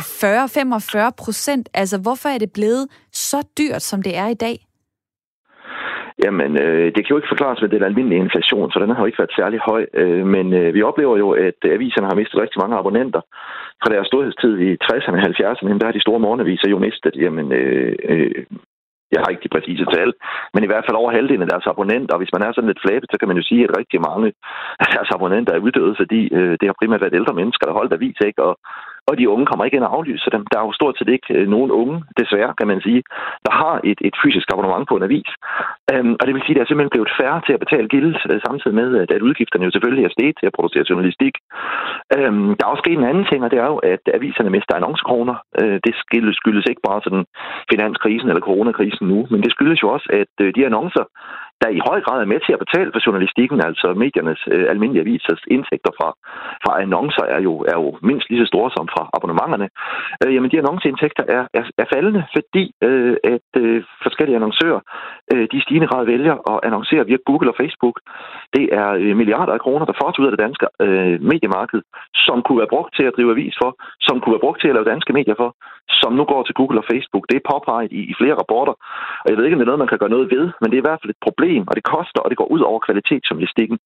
40-45 procent. Altså, hvorfor er det blevet så dyrt, som det er i dag? Jamen, øh, det kan jo ikke forklares med den almindelige inflation, så den har jo ikke været særlig høj. Øh, men øh, vi oplever jo, at aviserne har mistet rigtig mange abonnenter. Fra deres storhedstid i 60'erne og 70'erne, der har de store morgenaviser jo mistet jamen, øh, øh, jeg har ikke de præcise tal, men i hvert fald over halvdelen af deres abonnenter. Og hvis man er sådan lidt flabet, så kan man jo sige, at rigtig mange af deres abonnenter er uddøde, fordi øh, det har primært været ældre mennesker, der holdt avis, ikke? Og, og de unge kommer ikke ind og aflyser dem. Der er jo stort set ikke øh, nogen unge, desværre kan man sige, der har et, et fysisk abonnement på en avis. Øhm, og det vil sige, at der er simpelthen blevet færre til at betale gildet, øh, samtidig med, øh, at, udgifterne jo selvfølgelig er steget til at producere journalistik. Øhm, der er også sket en anden ting, og det er jo, at aviserne mister annoncekroner. Øh, det skyldes, skyldes ikke bare sådan finanskrisen eller coronakrisen nu, men det skyldes jo også, at de annoncer, der i høj grad er med til at betale for journalistikken, altså mediernes øh, almindelige avisers indtægter fra, fra annoncer, er jo, er jo mindst lige så store som fra abonnementerne. Øh, jamen, de annonceindtægter er, er, er faldende, fordi øh, at øh, forskellige annoncører, øh, de i stigende grad vælger at annoncere via Google og Facebook. Det er øh, milliarder af kroner, der får ud af det danske øh, mediemarked, som kunne være brugt til at drive avis for, som kunne være brugt til at lave danske medier for, som nu går til Google og Facebook. Det er påpeget i, i flere rapporter, og jeg ved ikke, om det er noget, man kan gøre noget ved, men det er i hvert fald et problem, problem, og det koster, og det går ud over kvalitetsjournalistikken.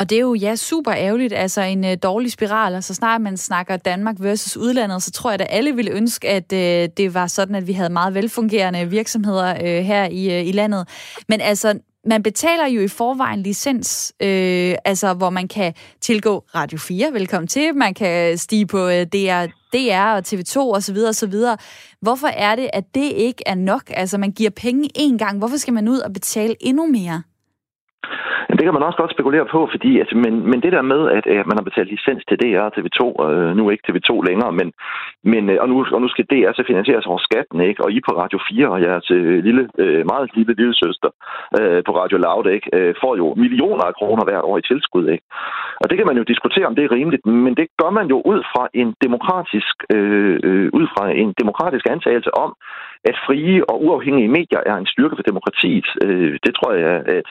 Og det er jo ja, super ærgerligt, altså en øh, dårlig spiral. Altså snart man snakker Danmark versus udlandet, så tror jeg, at alle ville ønske, at øh, det var sådan, at vi havde meget velfungerende virksomheder øh, her i, øh, i landet. Men altså, man betaler jo i forvejen licens, øh, altså hvor man kan tilgå Radio 4, velkommen til, man kan stige på øh, DR, DR og TV2 osv. osv. Hvorfor er det, at det ikke er nok? Altså man giver penge én gang, hvorfor skal man ud og betale endnu mere? Det kan man også godt spekulere på, fordi altså, men, men det der med, at at man har betalt licens til DR og TV2, øh, nu ikke TV2 længere, men, men øh, og, nu, og nu skal DR så finansieres over skatten, ikke? og I på Radio 4 og jeres øh, lille, øh, meget lille lille søster øh, på Radio Loud, ikke? Øh, får jo millioner af kroner hvert år i tilskud. Ikke? Og det kan man jo diskutere, om det er rimeligt, men det gør man jo ud fra en demokratisk, øh, øh, ud fra en demokratisk antagelse om, at frie og uafhængige medier er en styrke for demokratiet. Øh, det tror jeg, at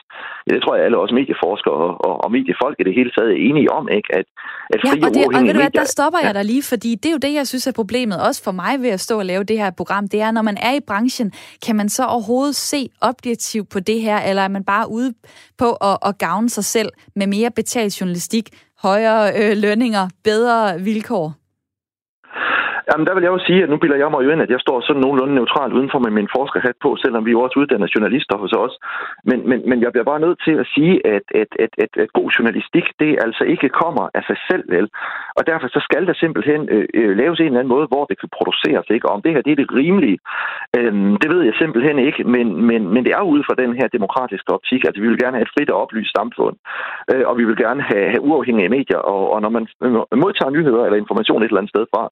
det tror jeg alle også medieforskere og, og, og mediefolk i det hele taget er enige om, ikke? At, at frie ja, og, det, og, og ved du hvad, der stopper jeg dig lige, fordi det er jo det, jeg synes er problemet, også for mig ved at stå og lave det her program, det er, når man er i branchen, kan man så overhovedet se objektivt på det her, eller er man bare ude på at, at gavne sig selv med mere betalt journalistik, højere øh, lønninger, bedre vilkår? Jamen, der vil jeg jo sige, at nu bilder jeg mig jo ind, at jeg står sådan nogenlunde neutralt udenfor med min forskerhat på, selvom vi jo også uddanner journalister hos os. Men, men, men jeg bliver bare nødt til at sige, at, at, at, at, at god journalistik, det altså ikke kommer af sig selv, vel? Og derfor så skal der simpelthen øh, øh, laves en eller anden måde, hvor det kan produceres, ikke? Og om det her det er det rimelige, øh, det ved jeg simpelthen ikke, men, men, men det er ud fra den her demokratiske optik. Altså, vi vil gerne have et frit og oplyst samfund, øh, og vi vil gerne have, have uafhængige medier, og, og når man modtager nyheder eller information et eller andet sted fra,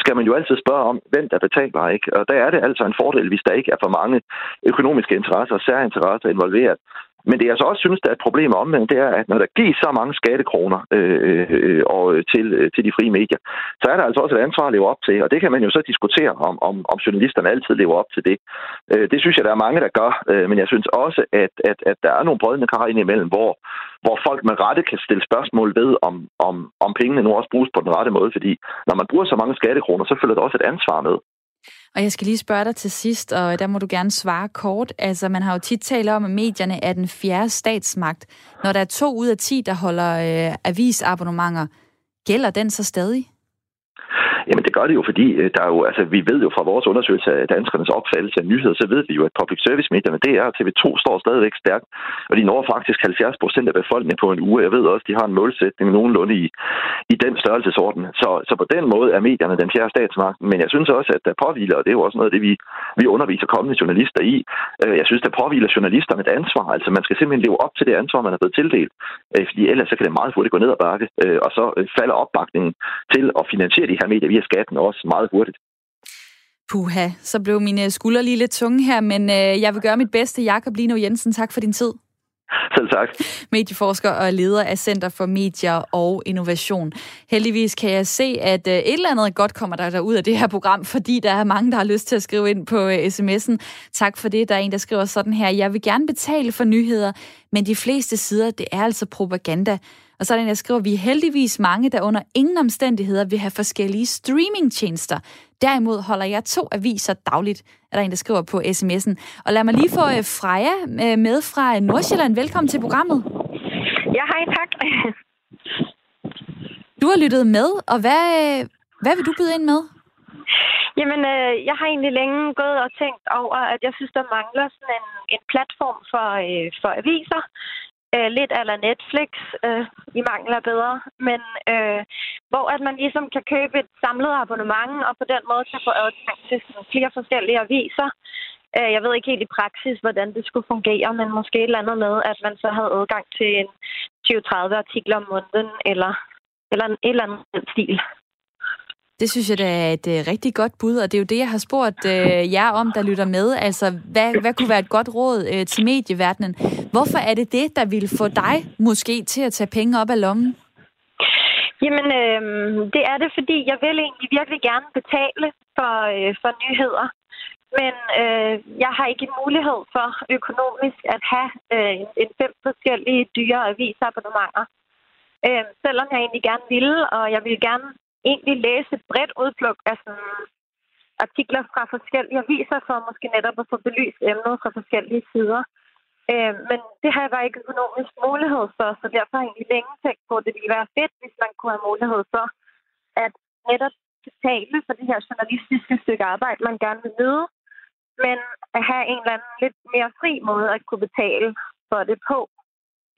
skal man jo altid spørge om, hvem der betaler, ikke? Og der er det altså en fordel, hvis der ikke er for mange økonomiske interesser og særinteresser involveret. Men det jeg så også synes, der er et problem omvendt, det er, at når der gives så mange skattekroner øh, øh, øh, og til, øh, til de frie medier, så er der altså også et ansvar at leve op til, og det kan man jo så diskutere, om, om, om journalisterne altid lever op til det. Øh, det synes jeg, der er mange, der gør, øh, men jeg synes også, at, at, at der er nogle brødende kar imellem, hvor, hvor folk med rette kan stille spørgsmål ved, om, om, om pengene nu også bruges på den rette måde, fordi når man bruger så mange skattekroner, så følger der også et ansvar med. Og jeg skal lige spørge dig til sidst, og der må du gerne svare kort. Altså, man har jo tit talt om, at medierne er den fjerde statsmagt. Når der er to ud af ti, der holder øh, avisabonnementer, gælder den så stadig? Jamen det gør det jo, fordi øh, der er jo, altså, vi ved jo fra vores undersøgelse af danskernes opfattelse af nyheder, så ved vi jo, at public service medierne, DR er TV2 står stadigvæk stærkt, og de når faktisk 70 procent af befolkningen på en uge. Jeg ved også, de har en målsætning nogenlunde i, i den størrelsesorden. Så, så på den måde er medierne den fjerde statsmagt. Men jeg synes også, at der påviler, og det er jo også noget af det, vi, vi underviser kommende journalister i, øh, jeg synes, der påviler journalisterne et ansvar. Altså man skal simpelthen leve op til det ansvar, man er blevet tildelt. Øh, fordi ellers så kan det meget hurtigt gå ned ad bakke, og så falder opbakningen til at finansiere de her medier via skatten også meget hurtigt. Puha, så blev mine skuldre lige lidt tunge her, men øh, jeg vil gøre mit bedste. Jakob Lino Jensen, tak for din tid. Selv tak. Medieforsker og leder af Center for Medier og Innovation. Heldigvis kan jeg se, at øh, et eller andet godt kommer der ud af det her program, fordi der er mange, der har lyst til at skrive ind på øh, sms'en. Tak for det. Der er en, der skriver sådan her. Jeg vil gerne betale for nyheder, men de fleste sider, det er altså propaganda. Og så er den, jeg skriver, vi er heldigvis mange, der under ingen omstændigheder vil have forskellige streamingtjenester. Derimod holder jeg to aviser dagligt, er der en, der skriver på sms'en. Og lad mig lige få øh, Freja øh, med fra Nordsjælland. Velkommen til programmet. Ja, hej, tak. Du har lyttet med, og hvad, hvad vil du byde ind med? Jamen, øh, jeg har egentlig længe gået og tænkt over, at jeg synes, der mangler sådan en, en platform for, øh, for aviser øh, lidt eller Netflix, øh, i mangler bedre, men øh, hvor at man ligesom kan købe et samlet abonnement, og på den måde kan få adgang til flere forskellige aviser. Øh, jeg ved ikke helt i praksis, hvordan det skulle fungere, men måske et eller andet med, at man så havde adgang til en 20-30 artikler om måneden, eller, eller en, et eller andet stil. Det synes jeg da er et øh, rigtig godt bud, og det er jo det, jeg har spurgt øh, jer om, der lytter med. Altså, hvad, hvad kunne være et godt råd øh, til medieverdenen? Hvorfor er det det, der vil få dig måske til at tage penge op af lommen? Jamen, øh, det er det, fordi jeg vil egentlig virkelig gerne betale for, øh, for nyheder. Men øh, jeg har ikke mulighed for økonomisk at have øh, en fem forskellige dyre avisabonnementer. Øh, selvom jeg egentlig gerne ville, og jeg vil gerne egentlig læse et bredt udpluk af sådan artikler fra forskellige aviser, for måske netop at få belyst emnet fra forskellige sider. Øh, men det har jeg bare ikke økonomisk mulighed for, så derfor har jeg egentlig længe tænkt på, at det ville være fedt, hvis man kunne have mulighed for at netop betale for det her journalistiske stykke arbejde, man gerne vil nyde, men at have en eller anden lidt mere fri måde at kunne betale for det på.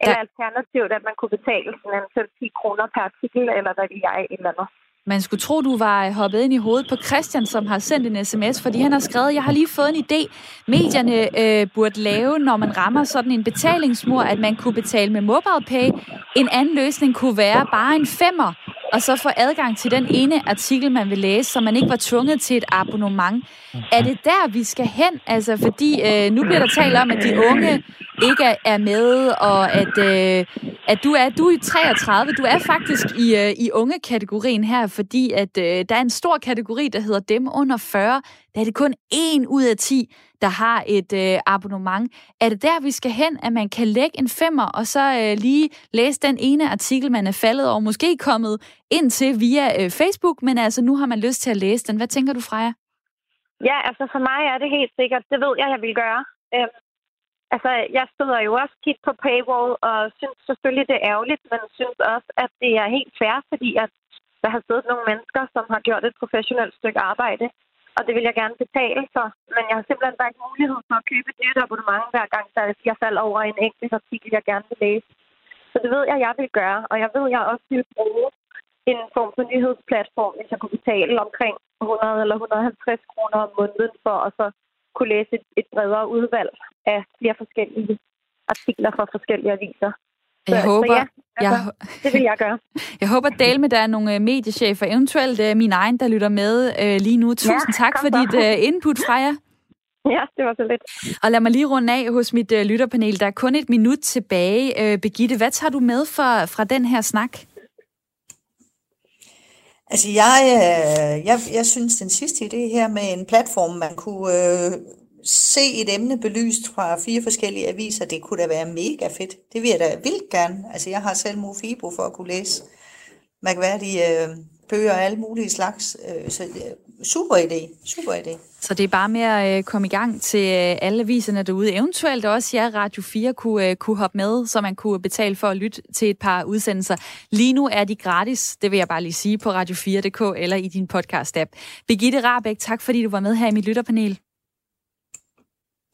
Eller ja. alternativt, at man kunne betale sådan en 10 kroner per artikel, eller hvad vil jeg, et eller andet. Man skulle tro, du var hoppet ind i hovedet på Christian, som har sendt en sms, fordi han har skrevet, jeg har lige fået en idé. Medierne øh, burde lave, når man rammer sådan en betalingsmur, at man kunne betale med MobilePay. En anden løsning kunne være bare en femmer, og så få adgang til den ene artikel, man vil læse, så man ikke var tvunget til et abonnement. Er det der, vi skal hen? Altså, fordi øh, nu bliver der talt om, at de unge ikke er med, og at, øh, at du er du er 33. Du er faktisk i, øh, i unge-kategorien her, fordi at øh, der er en stor kategori, der hedder dem under 40. Der er det kun en ud af 10, der har et øh, abonnement. Er det der, vi skal hen, at man kan lægge en femmer, og så øh, lige læse den ene artikel, man er faldet over, måske kommet ind til via øh, Facebook, men altså nu har man lyst til at læse den. Hvad tænker du, Freja? Ja, altså for mig er det helt sikkert. Det ved jeg, jeg vil gøre. Øh, altså, jeg støder jo også tit på paywall, og synes selvfølgelig, det er ærgerligt, men synes også, at det er helt fair, fordi at der har siddet nogle mennesker, som har gjort et professionelt stykke arbejde, og det vil jeg gerne betale for. Men jeg har simpelthen bare ikke mulighed for at købe et nyt abonnement, hver gang der jeg falder over en enkelt artikel, jeg gerne vil læse. Så det ved jeg, jeg vil gøre, og jeg ved, jeg også vil bruge en form for nyhedsplatform, hvis jeg kunne betale omkring 100 eller 150 kroner om måneden for at så kunne læse et, et bredere udvalg af flere forskellige artikler fra forskellige aviser. Så, jeg håber, så ja, altså, jeg, det vil jeg gøre. Jeg håber, at med, der er nogle øh, mediechefer, eventuelt uh, min egen, der lytter med uh, lige nu. Tusind ja, tak for dit uh, input, Freja. Ja, det var så lidt. Og lad mig lige runde af hos mit øh, lytterpanel. Der er kun et minut tilbage. Øh, Begitte, hvad tager du med fra, fra den her snak? Altså jeg, øh, jeg, jeg synes den sidste idé her med en platform, man kunne øh, se et emne belyst fra fire forskellige aviser, det kunne da være mega fedt. Det vil jeg da vildt gerne. Altså jeg har selv Mofibo for at kunne læse mærkværdige øh, bøger af alle mulige slags. Øh, så øh, super idé, super idé. Så det er bare med at øh, komme i gang til øh, alle aviserne derude. Eventuelt også ja, Radio 4 kunne, øh, kunne hoppe med, så man kunne betale for at lytte til et par udsendelser. Lige nu er de gratis, det vil jeg bare lige sige, på radio4.dk eller i din podcast-app. Birgitte Rabeck, tak fordi du var med her i mit lytterpanel.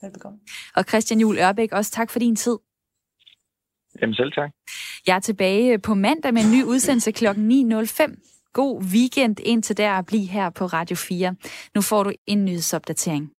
Velbekomme. Og Christian Juhl Ørbæk, også tak for din tid. Jamen selv tak. Jeg er tilbage på mandag med en ny udsendelse kl. 9.05. God weekend indtil der at blive her på Radio 4. Nu får du en nyhedsopdatering.